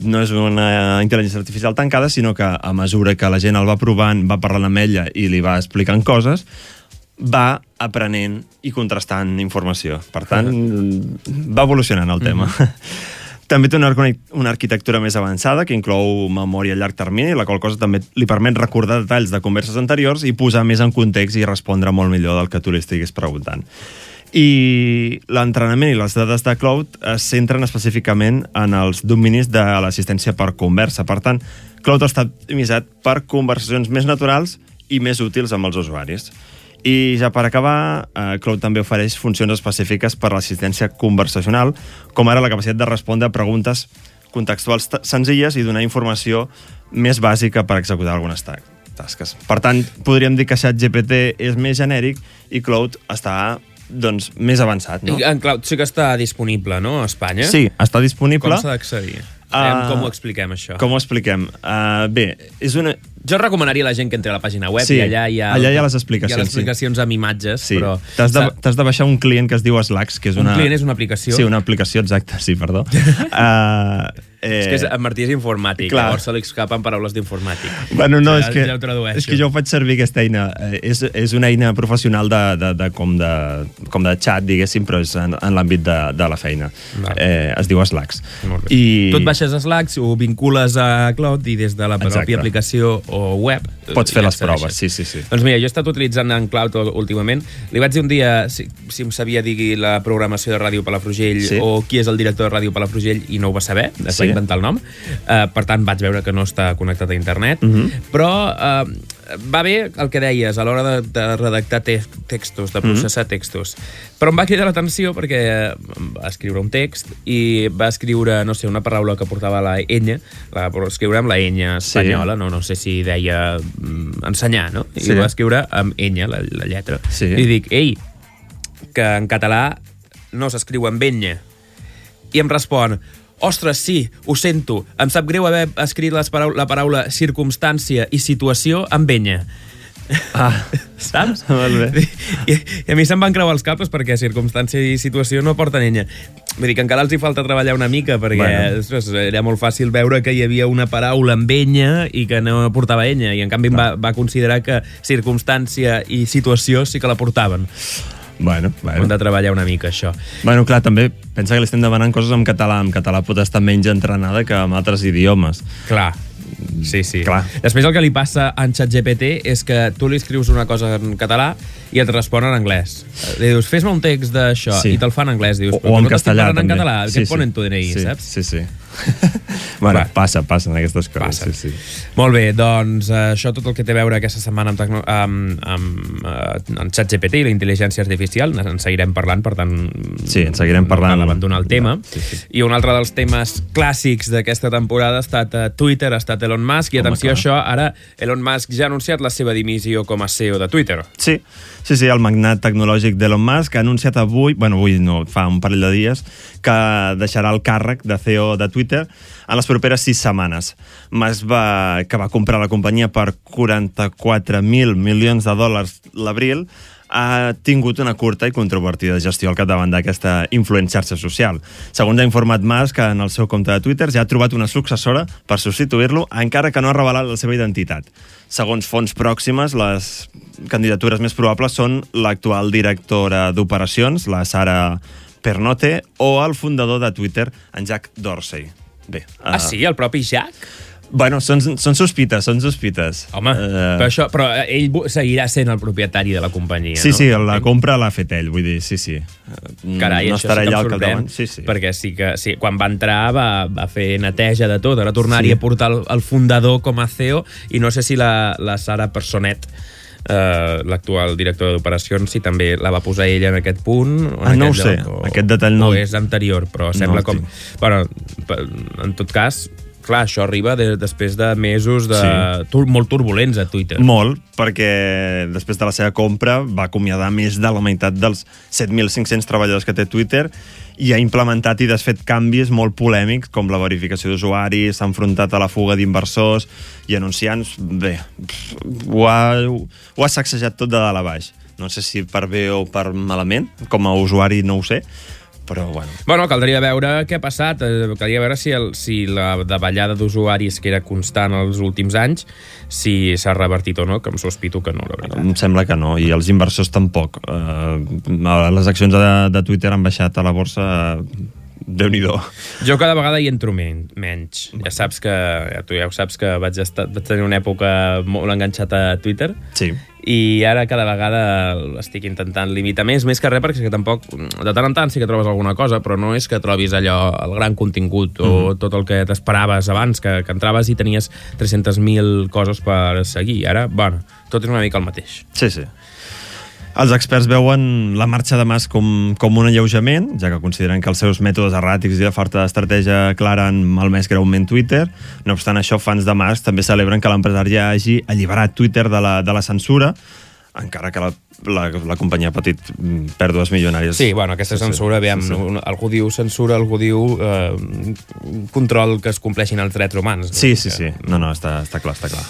no és una intel·ligència artificial tancada, sinó que a mesura que la gent el va provant, va parlant amb ella i li va explicant coses, va aprenent i contrastant informació. Per tant, va evolucionant el tema. També té una, arquitectura més avançada que inclou memòria a llarg termini, la qual cosa també li permet recordar detalls de converses anteriors i posar més en context i respondre molt millor del que tu li estiguis preguntant. I l'entrenament i les dades de Cloud es centren específicament en els dominis de l'assistència per conversa. Per tant, Cloud està optimitzat per conversacions més naturals i més útils amb els usuaris. I ja per acabar, eh, Cloud també ofereix funcions específiques per a l'assistència conversacional, com ara la capacitat de respondre a preguntes contextuals senzilles i donar informació més bàsica per executar algunes ta tasques. Per tant, podríem dir que ChatGPT és més genèric i Cloud està doncs, més avançat. No? I en Cloud sí que està disponible, no?, a Espanya? Sí, està disponible. Com s'ha d'accedir? Ah, com ho expliquem, això? Com ho expliquem? Uh, bé, és una... Jo recomanaria a la gent que entri a la pàgina web Sí, i allà hi ha... allà hi ha les explicacions, Hi ha les sí. explicacions amb imatges, Sí, però... t'has de, de baixar un client que es diu Slacks, que és Un una... client és una aplicació? Sí, una aplicació, exacte, sí, perdó. uh, Eh, És que és, en Martí és informàtic, clar. llavors se li escapen paraules d'informàtic. Bueno, no, ja, és que, ja és que jo faig servir aquesta eina. Eh, És, és una eina professional de, de, de, com, de, com de xat, diguéssim, però és en, en l'àmbit de, de la feina. Eh, es diu Slacks. I... Tu et baixes Slack, ho vincules a Cloud i des de la Exacte. pròpia aplicació o web... Pots fer ja les proves, sí, sí, sí. Doncs mira, jo he estat utilitzant en Cloud últimament. Li vaig dir un dia si, si em sabia dir la programació de Ràdio Palafrugell Sí. o qui és el director de Ràdio Palafrugell i no ho va saber, es Sí. Inventar el nom. Uh, per tant, vaig veure que no està connectat a internet. Mhm. Però uh, va bé el que deies a l'hora de, de redactar te textos, de processar textos. Però em va cridar l'atenció perquè em va escriure un text i va escriure, no sé, una paraula que portava la enya, la va escriure amb la enya espanyola, no, no sé si deia mm, ensenyar, no? I Sí. va escriure amb enya, la, la lletra. Sí. I dic, ei, que en català no s'escriu amb enya. I em respon, ostres, sí, ho sento, em sap greu haver escrit les parau la paraula circumstància i situació amb enya. Ah. Saps? Molt bé. I, I a mi se'm van creuar els cables perquè circumstància i situació no porten enya. Vull dir que encara els hi falta treballar una mica perquè Bueno. ostres, era molt fàcil veure que hi havia una paraula amb enya i que no portava enya i en canvi em va, va considerar que circumstància i situació sí que la portaven. Bueno, bueno. Hem de treballar una mica, això. Bueno, clar, també pensa que li estem demanant coses en català. En català pot estar menys entrenada que en altres idiomes. Clar. Sí, sí. Clar. Després el que li passa a en ChatGPT és que tu li escrius una cosa en català i et respon en anglès. Li dius, fes-me un text d'això, Sí. i te'l fan en anglès. Dius, O- o en castellà, parlant en també. català, Sí, què et sí. ponen tu DNI, Sí, saps? sí, sí. bueno, Va. passa, passen aquestes coses. Passen. Sí, sí. Molt bé, doncs eh, això tot el que té a veure aquesta setmana amb, tecno amb, amb, uh, amb ChatGPT i la intel·ligència artificial, en seguirem parlant, per tant... Sí, en seguirem parlant. No abandonar el tema. Sí, sí. I un altre dels temes clàssics d'aquesta temporada ha estat Twitter, ha estat Elon Musk, i Home, atenció a això, ara Elon Musk ja ha anunciat la seva dimissió com a CEO de Twitter. Sí, sí, sí, el magnat tecnològic d'Elon Musk ha anunciat avui, bueno, avui no, fa un parell de dies, que deixarà el càrrec de CEO de Twitter en les properes sis setmanes. Musk va, que va comprar la companyia per 44.000 milions de dòlars l'abril, ha tingut una curta i controvertida gestió al capdavant d'aquesta influent xarxa social. Segons ha informat Musk, en el seu compte de Twitter ja ha trobat una successora per substituir-lo, encara que no ha revelat la seva identitat. Segons fonts pròximes, les candidatures més probables són l'actual directora d'operacions, la Sara Pernote, o el fundador de Twitter, en Jack Dorsey. Bé, Ah, sí? El propi Jack? Bueno, són, són sospites, són sospites. Home, Eh, però, això, però ell bu- seguirà sent el propietari de la companyia, Sí, no? sí, la compra l'ha fet ell, vull dir, sí, sí. Carai, no estarà sí allà al capdavant. Sí, sí. perquè sí que sí, quan va entrar va, va fer neteja de tot, ara tornaria Sí. a portar el, el fundador com a CEO i no sé si la, la Sara Personet eh, l'actual directora d'operacions si també la va posar ella en aquest punt o en Ah, no aquest ho sé, lloc, aquest detall no- o és anterior, però No sembla el com bueno, en tot cas clar, això arriba de, després de mesos de, Sí. tur, molt turbulents a Twitter Molt, perquè després de la seva compra va acomiadar més de la meitat dels 7.500 treballadors que té Twitter i ha implementat i desfet canvis molt polèmics, com la verificació d'usuaris, s'ha enfrontat a la fuga d'inversors i anunciants. Bé, ho ha, ho ha sacsejat tot de dalt a baix. No sé si per bé o per malament, com a usuari no ho sé, però bueno. Bueno, caldria veure què ha passat, eh, caldria veure si, el, si la davallada d'usuaris que era constant els últims anys, si s'ha revertit o no, que em sospito que no, la veritat. Em sembla que no, i els inversors tampoc. Uh, les accions de, de Twitter han baixat a la borsa uh, Déu-n'hi-do. Jo cada vegada hi entro men menys. Ja saps que, ja, tu ja ho saps que vaig, estar, vaig tenir una època molt enganxat a Twitter. Sí. I ara cada vegada estic intentant limitar més, més que res, perquè que tampoc, de tant en tant sí que trobes alguna cosa, però no és que trobis allò, el gran contingut o tot el que t'esperaves abans, que, que entraves i tenies 300.000 coses per seguir. Ara, bueno, tot és una mica el mateix. Sí, sí. Els experts veuen la marxa de Mas com, com un alleujament, ja que consideren que els seus mètodes erràtics i la falta d'estratègia clara han malmès greument Twitter. No obstant això, fans de Mas també celebren que l'empresari hagi alliberat Twitter de la, de la censura, encara que la, la, la companyia ha patit mm, pèrdues milionàries. Sí, bueno, aquesta censura, aviam, sí, sí. algú diu censura, algú diu eh, control que es compleixin els drets humans. no? Sí, sí, sí. No, no, està, està clar, està clar.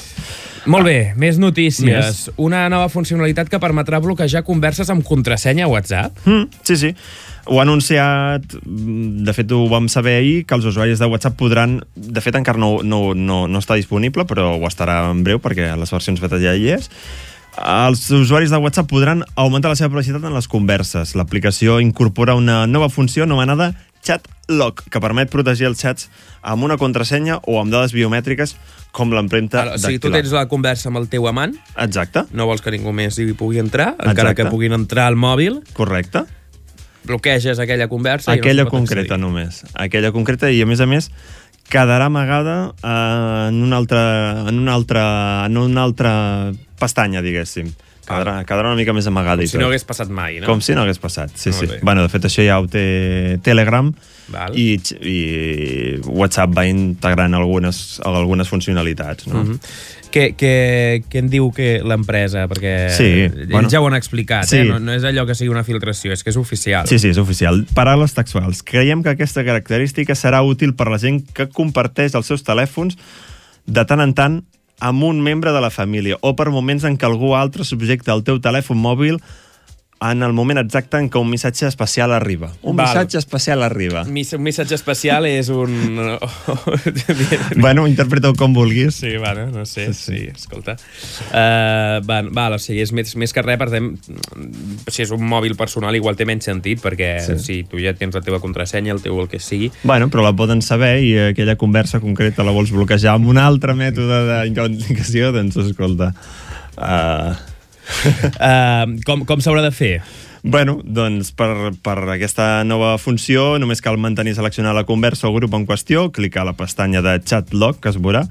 Molt bé, més notícies. Més. Una nova funcionalitat que permetrà bloquejar converses amb contrasenya a WhatsApp. Mm, sí, sí. Ho ha anunciat, mm, de fet ho vam saber ahir, que els usuaris de WhatsApp podran... De fet encara no, no, no, no està disponible, però ho estarà en breu perquè a les versions beta ja hi és. Els usuaris de WhatsApp podran augmentar la seva velocitat en les converses. L'aplicació incorpora una nova funció anomenada Chat Lock, que permet protegir els chats amb una contrasenya o amb dades biomètriques com l'empremta Ara, o sigui, tu dactilar. tens la conversa amb el teu amant, Exacte, no vols que ningú més hi pugui entrar, encara Exacte. que puguin entrar al mòbil, correcte. bloqueges aquella conversa... aquella i no concreta accedir. només. Aquella concreta i, a més a més, quedarà amagada eh, en una altra, en una altra, en una altra pestanya, diguéssim. Quedarà, quedarà una mica més amagada Com i si tot. no hagués passat mai, no? Com si no hagués passat, sí, Molt sí. bé. Bueno, de fet, això ja ho té Telegram Val. i, i WhatsApp va integrant algunes, algunes funcionalitats, no? Mhm. Què, què, què en diu que l'empresa? Perquè Sí, ells bueno. ja ho han explicat, Sí. eh? no, no és allò que sigui una filtració, és que és oficial. Sí, sí, és oficial. Paraules textuals. Creiem que aquesta característica serà útil per la gent que comparteix els seus telèfons de tant en tant amb un membre de la família o per moments en què algú altre subjecta el teu telèfon mòbil en el moment exacte en què un missatge especial arriba. Un Val. missatge especial arriba. Mis- Un missatge especial és un... bueno, interpreta-ho com vulguis. Sí, bueno, no sé, sí, sí escolta. Uh, val, val, o sigui, és més, més que res, per exemple, si és un mòbil personal igual té menys sentit, perquè Sí. sí. si tu ja tens la teva contrasenya, el teu el que sigui, Bueno, però la poden saber i aquella conversa concreta la vols bloquejar amb un altre mètode d'identificació, doncs escolta... Uh... uh, com, com s'haurà de fer? Bueno, doncs per, per aquesta nova funció només cal mantenir seleccionar la conversa o grup en qüestió, clicar a la pestanya de Chat Log, que es veurà,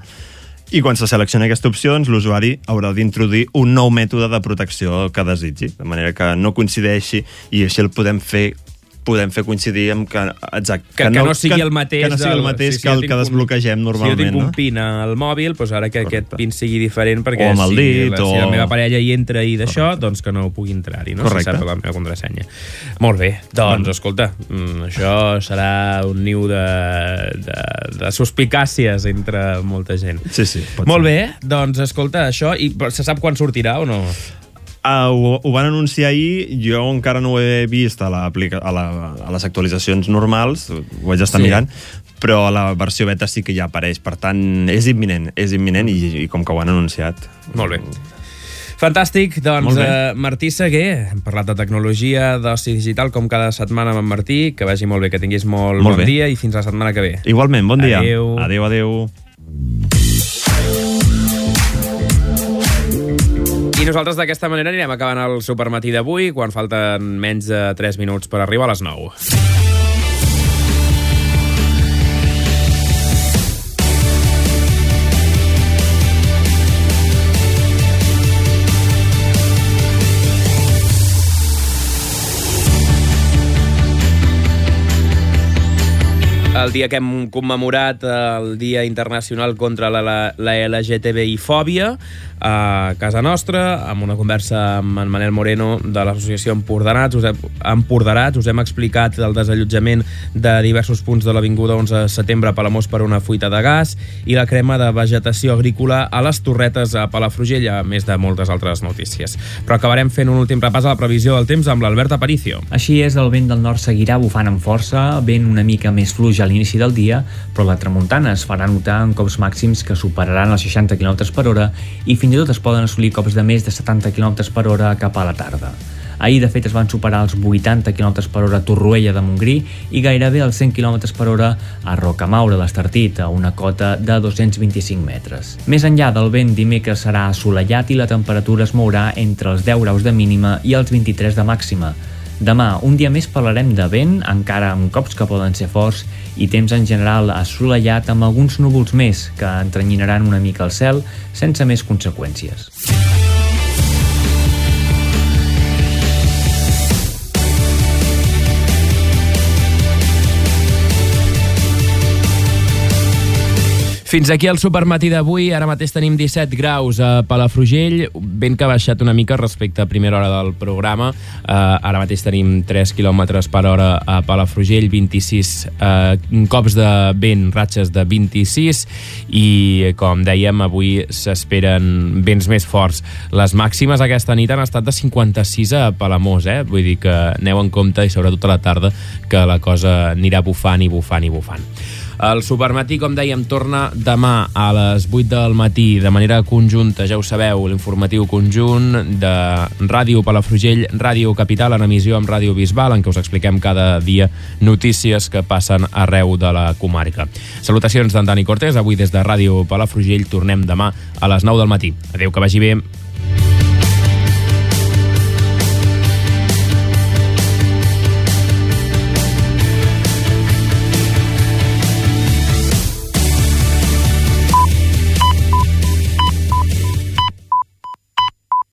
i quan se selecciona aquesta opció, doncs, l'usuari haurà d'introduir un nou mètode de protecció que desitgi, de manera que no coincideixi i així el podem fer podem fer coincidir amb que, exacte, Que, que, no, sigui el mateix, que no sigui el mateix si que el que un- desbloquegem normalment. Si jo tinc un no? pin al mòbil, doncs ara que aquest pin sigui diferent, perquè O amb el si, dit, la, si la o- meva parella hi entra i d'això, doncs que no pugui entrar-hi, no? Correcte. si sap la meva contrasenya. Molt bé, doncs, escolta, mm, això serà un niu de, de, de suspicàcies entre molta gent. Sí, sí. Molt ser. bé, doncs, escolta, això, i se sap quan sortirà o no? Uh, ho, ho van anunciar ahir, jo encara no ho he vist a, la, a, la, a les actualitzacions normals, ho vaig estar Sí. mirant, però a la versió beta sí que ja apareix, per tant, és imminent, és imminent i, i com que ho han anunciat. Molt bé. Fantàstic, doncs eh, Martí Seguer, hem parlat de tecnologia, d'oci digital, com cada setmana amb en Martí, que vagi molt bé, que tinguis molt, Molt bon bé. dia i fins la setmana que ve. Igualment, bon dia. Adéu. Adéu, adéu. I nosaltres d'aquesta manera anirem acabant el supermatí d'avui, quan falten menys de 3 minuts per arribar a les 9. El dia que hem commemorat el Dia Internacional contra la, la, la LGTBI-fòbia a casa nostra, amb una conversa amb en Manel Moreno de l'associació Empordanats. Us hem, Empordarats, us hem explicat el desallotjament de diversos punts de l'Avinguda 11 de setembre a Palamós per una fuita de gas i la crema de vegetació agrícola a les Torretes a Palafrugell, a més de moltes altres notícies. Però acabarem fent un últim repàs a la previsió del temps amb l'Albert Aparicio. Així és, el vent del nord seguirà bufant amb força, vent una mica més fluix a l'inici del dia, però la tramuntana es farà notar en cops màxims que superaran els 60 km per hora i fins i tot es poden assolir cops de més de 70 km per hora cap a la tarda. Ahir, de fet, es van superar els 80 km per hora a Torroella de Montgrí i gairebé els 100 km per hora a Rocamaura, l'Estartit, a una cota de 225 metres. Més enllà del vent, dimecres serà assolellat i la temperatura es mourà entre els 10 graus de mínima i els 23 de màxima. Demà, un dia més parlarem de vent, encara amb cops que poden ser forts, i temps en general assolellat amb alguns núvols més que entrenyinaran una mica el cel sense més conseqüències. Fins aquí el supermatí d'avui. Ara mateix tenim 17 graus a Palafrugell, vent que ha baixat una mica respecte a primera hora del programa. Uh, ara mateix tenim 3 km per hora a Palafrugell, 26 uh, cops de vent, ratxes de 26 i, com dèiem, avui s'esperen vents més forts. Les màximes aquesta nit han estat de 56 a Palamós, eh? vull dir que aneu en compte i sobretot a la tarda que la cosa anirà bufant i bufant i bufant. El Supermatí, com dèiem, torna demà a les 8 del matí de manera conjunta, ja ho sabeu, l'informatiu conjunt de Ràdio Palafrugell, Ràdio Capital, en emissió amb Ràdio Bisbal, en què us expliquem cada dia notícies que passen arreu de la comarca. Salutacions d'en Dani Cortés, avui des de Ràdio Palafrugell, tornem demà a les 9 del matí. Adeu, que vagi bé.